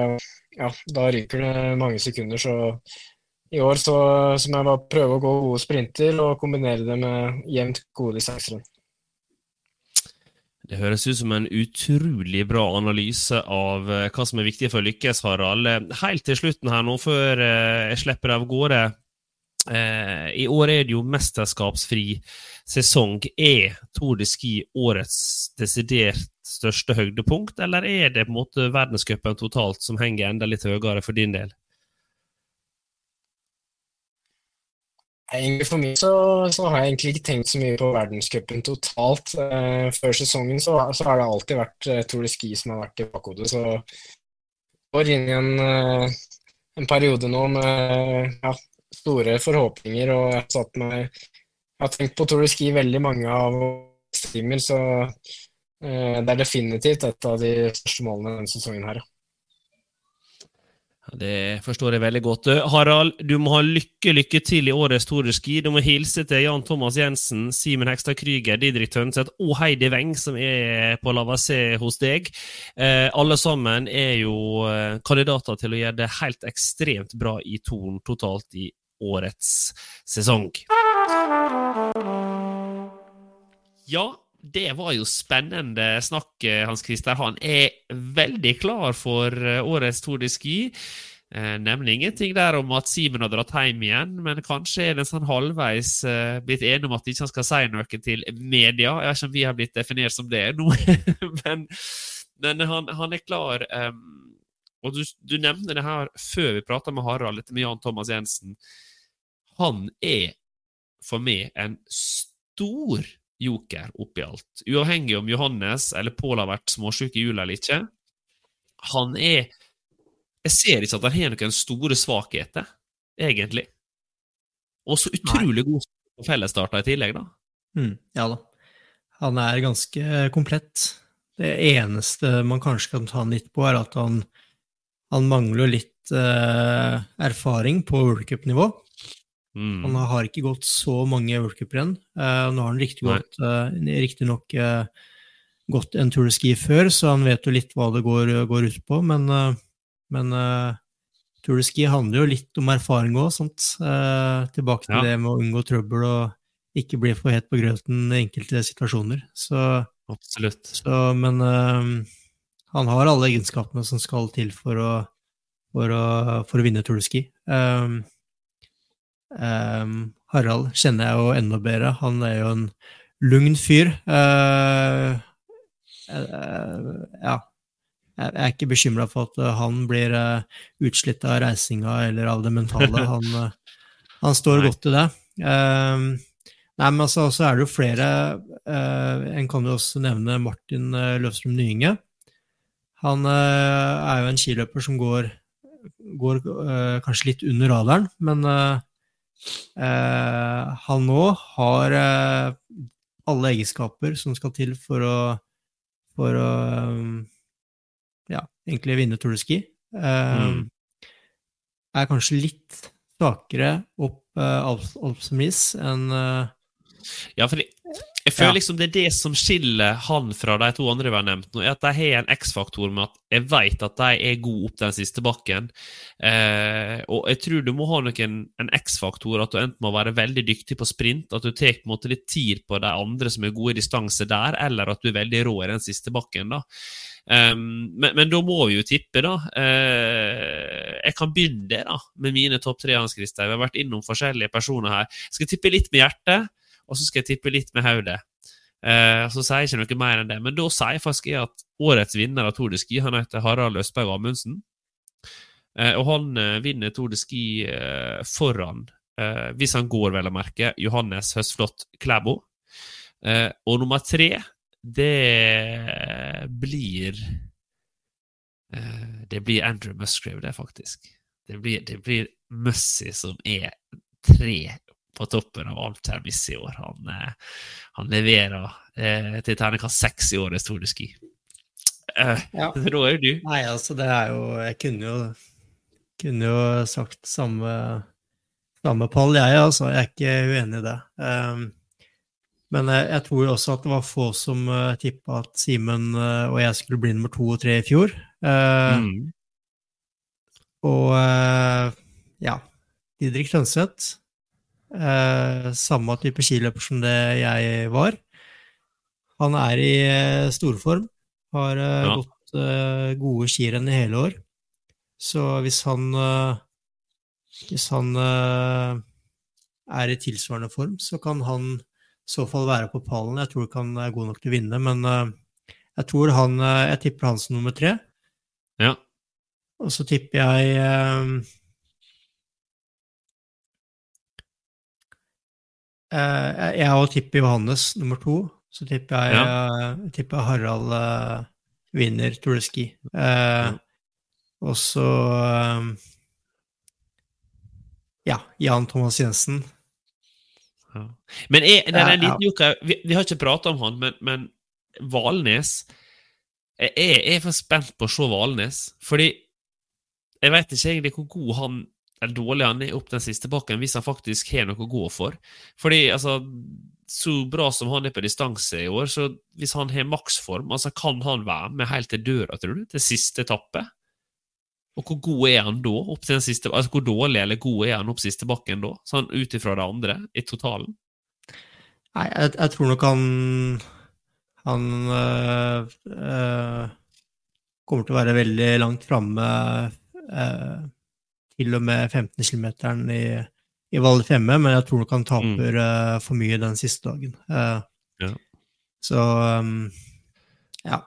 ja, da ryker det mange sekunder. Så i år så, så må jeg bare prøve å gå gode sprinter og kombinere det med jevnt gode distanser. Det høres ut som en utrolig bra analyse av eh, hva som er viktig for å lykkes, Harald. Eh, Helt til slutten her nå, før eh, jeg slipper deg av gårde. Eh, I år er det jo mesterskapsfri sesong. Er Tour de Ski årets desidert største høydepunkt, eller er det på en måte verdenscupen totalt som henger enda litt høyere for din del? For meg så, så, har jeg egentlig ikke tenkt så mye på verdenscupen totalt. Eh, før sesongen så, så, har det alltid vært eh, Tour de Ski som har vært i bakhodet. Så går inn i en, eh, en periode nå med ja, store forhåpninger, og jeg har, satt meg, jeg har tenkt på Tour de Ski veldig mange av streamer, så eh, det er definitivt et av de største målene denne sesongen her. Ja. Det forstår jeg veldig godt. Harald, du må ha lykke lykke til i årets Tour de Ski. Du må hilse til Jan Thomas Jensen, Simen Hekstad Krüger, Didrik Tønseth og Heidi Weng, som er på Lavassé hos deg. Eh, alle sammen er jo eh, kandidater til å gjøre det helt ekstremt bra i Torn totalt i årets sesong. Ja, det var jo spennende snakk, Hans Christer. Han er veldig klar for eh, årets Tour de Ski. Eh, nemlig ingenting der om at Simen har dratt hjem igjen, men kanskje er det sånn halvveis eh, blitt enig om at ikke han skal si noe til media. Jeg vet ikke om vi har blitt definert som det nå, men, men han, han, er klar. Um, og du, du nevner det her før vi prata med Harald, dette med Jan Thomas Jensen. Han er for meg en stor joker oppi alt. Uavhengig om Johannes eller Pål har vært småsjuke i jula eller ikke. Han er Jeg ser ikke at han har noen store svakheter, egentlig. Og så utrolig Nei. god på fellesstarter i tillegg, da. Mm, ja da. Han er ganske komplett. Det eneste man kanskje kan ta han litt på, er at han, han mangler litt eh, erfaring på World Cup-nivå. Mm. Han har ikke gått så mange worldcuper igjen. Uh, nå har han riktignok uh, riktig nok, uh, gått en Tour de Ski før, så han vet jo litt hva det går, går ut på. Men, uh, men Tour de Ski handler jo litt om erfaring òg, tilbake til ja. det med å unngå trøbbel og ikke bli for het på grøten i enkelte situasjoner. Så, Absolutt. Så, men han har alle egenskapene som skal til for å, for å, for å vinne Tour de Ski. Um, Um, Harald kjenner jeg jo enda bedre. Han er jo en lugn fyr. Uh, uh, ja. Jeg er ikke bekymra for at han blir uh, utslitt av reisinga eller av det mentale. Han, han står nei. godt i det. Um, nei, men altså, så er det jo flere En kan jo også nevne Martin Løvstrøm Nyinge. Han er jo en skiløper som går, går kanskje litt under radaren, men Uh, han nå har uh, alle egenskaper som skal til for å, for å um, ja, egentlig vinne Tour de Ski. Uh, mm. Er kanskje litt svakere opp uh, Alps enn Ja, fordi jeg føler ja. liksom det er det som skiller han fra de to andre vi har nevnt nå, er at de har en X-faktor med at jeg vet at de er gode opp den siste bakken. Eh, og jeg tror du må ha noen, en X-faktor, at du enten må være veldig dyktig på sprint, at du tar på en måte litt tid på de andre som er gode i distanse der, eller at du er veldig rå i den siste bakken. da. Um, men, men, da må vi jo tippe, da. Uh, jeg kan begynne det da, med mine topp tre. Hans Christer. Vi har vært innom forskjellige personer her. Jeg skal tippe litt med hjertet og så skal jeg tippe litt med hodet. Eh, så sier jeg ikke noe mer enn det. Men da sier jeg faktisk at årets vinner av Tour de Ski han heter Harald Østberg Amundsen. Eh, og han eh, vinner Tour de Ski eh, foran, eh, hvis han går, vel å merke, Johannes Høstflot Klæbo. Eh, og nummer tre, det blir Det blir Andrew Musgrave, det, faktisk. Det blir, det blir Mussy som er tre på toppen av alt termiss i år. Han, eh, han leverer eh, til terningkast seks i årets Tour de Ski. Eh, ja. Er du. Nei, altså, det er jo Jeg kunne jo, kunne jo sagt samme, samme pall, jeg, altså. Jeg er ikke uenig i det. Um, men jeg, jeg, tror jo også at det var få som uh, tippa at Simen uh, og jeg skulle bli nummer to og tre i fjor. Uh, mm. Og uh, ja, Didrik Tønseth Eh, samme type skiløper som det jeg var. Han er i eh, storform, har eh, ja. gått eh, gode skirenn i hele år. Så hvis han eh, Hvis han eh, er i tilsvarende form, så kan han i så fall være på pallen. Jeg tror ikke han er god nok til å vinne, men Jeg tror han Jeg tipper han som nummer tre. Ja. Og så tipper jeg eh, eh, Jeg òg tipper Johannes nummer to. Så tipper jeg, eh, tipper Harald eh, vinner Tour de Ski. Eh, og så eh, Ja, Jan Thomas Jensen. Ja. Men jeg, det er en liten joker vi, vi har ikke prata om han, men, men Valnes Jeg er, jeg er for spent på å se Valnes, fordi jeg vet ikke egentlig hvor god han eller dårlig han er opp den siste bakken, hvis han faktisk har noe å gå for. Fordi, altså Så bra som han er på distanse i år, så hvis han har maksform, altså kan han være med helt til døra, tror du, til siste etappe? Og hvor god er han da? opp til den siste, altså Hvor dårlig eller god er han opp siste bakken da? Sånn ut ifra det andre, i totalen? Nei, jeg, jeg tror nok han Han øh, øh, kommer til å være veldig langt framme øh, til og med 15 km i, i Val Fiemme, men jeg tror nok han taper øh, for mye den siste dagen. Eh, Ja. Så um, ja.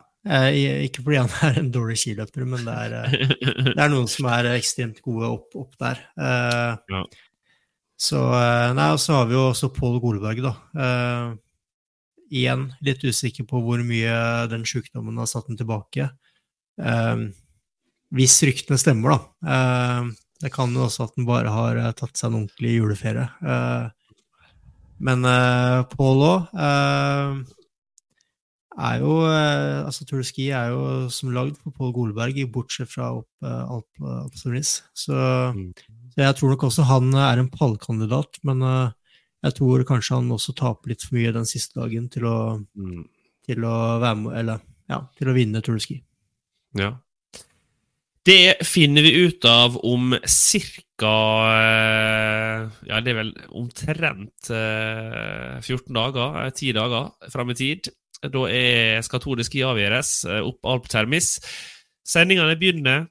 Ikke fordi han er en dårlig skiløper, men det er, det er noen som er ekstremt gode opp, opp der. Ja. Så Nei, og så har vi jo også Pål Golberg, da. Eh, igjen litt usikker på hvor mye den sykdommen har satt den tilbake. Eh, hvis ryktene stemmer, da. Eh, det kan jo også at den bare har eh, tatt seg en ordentlig juleferie. Eh, men uh, Paul òg er jo eh, Altså, Tour de Ski er jo som lagd for Pål Golberg, bortsett fra opp Alp, Alp Så, Mm. så jeg tror nok også han er en pallkandidat, men jeg tror kanskje han også taper litt for mye den siste dagen til å, Mm. til å være med, eller ja, til å vinne Tour de Ski. Ja. Det finner vi ut av om ca. Ja, det er vel omtrent eh, 14 dager, eh, 10 dager fram i tid. Da er, de Ski avgjøres eh, opp Alp Termis. Sendingene begynner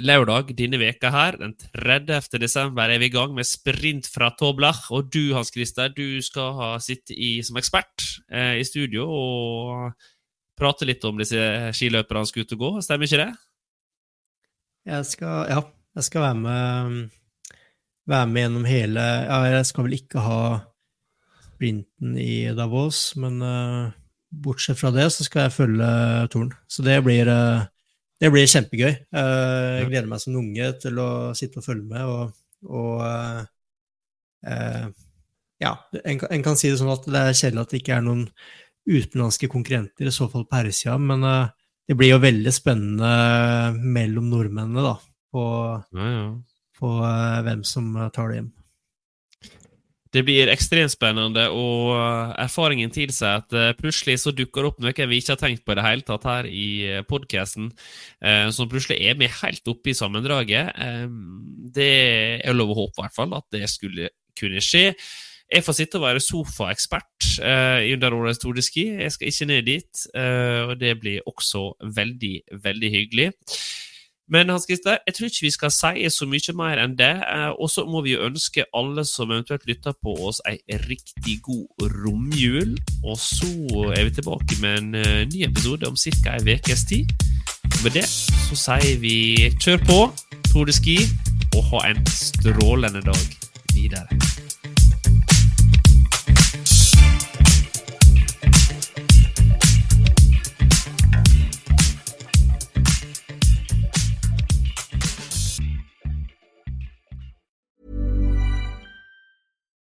lørdag denne veka her. Den 30. desember er vi i gang med sprint fra Toblach. Og du, Hans Christer, du skal ha sitte i, som ekspert eh, i studio og prate litt om disse skiløperne som skal ut og gå. Stemmer ikke det? Jeg skal, ja, jeg skal være med, være med gjennom hele Ja, jeg skal vel ikke ha sprinten i Davos, men uh, bortsett fra det så skal jeg følge Torn. Så det blir, uh, det blir kjempegøy. Uh, jeg gleder meg som unge til å sitte og følge med, og, og Ja, en, en kan si det sånn at det er kjedelig at det ikke er noen utenlandske konkurrenter, i så fall på herresida, men eh, det blir jo veldig spennende mellom nordmennene, da, på, Ja, ja. på eh, hvem som tar det hjem. Det blir ekstremt spennende, og eh, erfaringen tilsier at eh, plutselig så dukker det opp noe vi ikke har tenkt på i det hele tatt her i podkasten, som plutselig er med helt oppe i sammendraget. Det er lov å håpe, i hvert fall, at det skulle kunne skje. Jeg får sitte og være sofaekspert eh, under årets Tour. Jeg skal ikke ned dit, eh, og det blir også veldig, veldig hyggelig. Men Hans Christer, jeg tror ikke vi skal si så mye mer enn det. Eh, og så må vi jo ønske alle som eventuelt lytter på oss, ei riktig god romjul. Og så er vi tilbake med en eh, ny episode om ca. ei ukes tid. Med det så sier vi kjør på, Tour de Ski, og ha en strålende dag videre.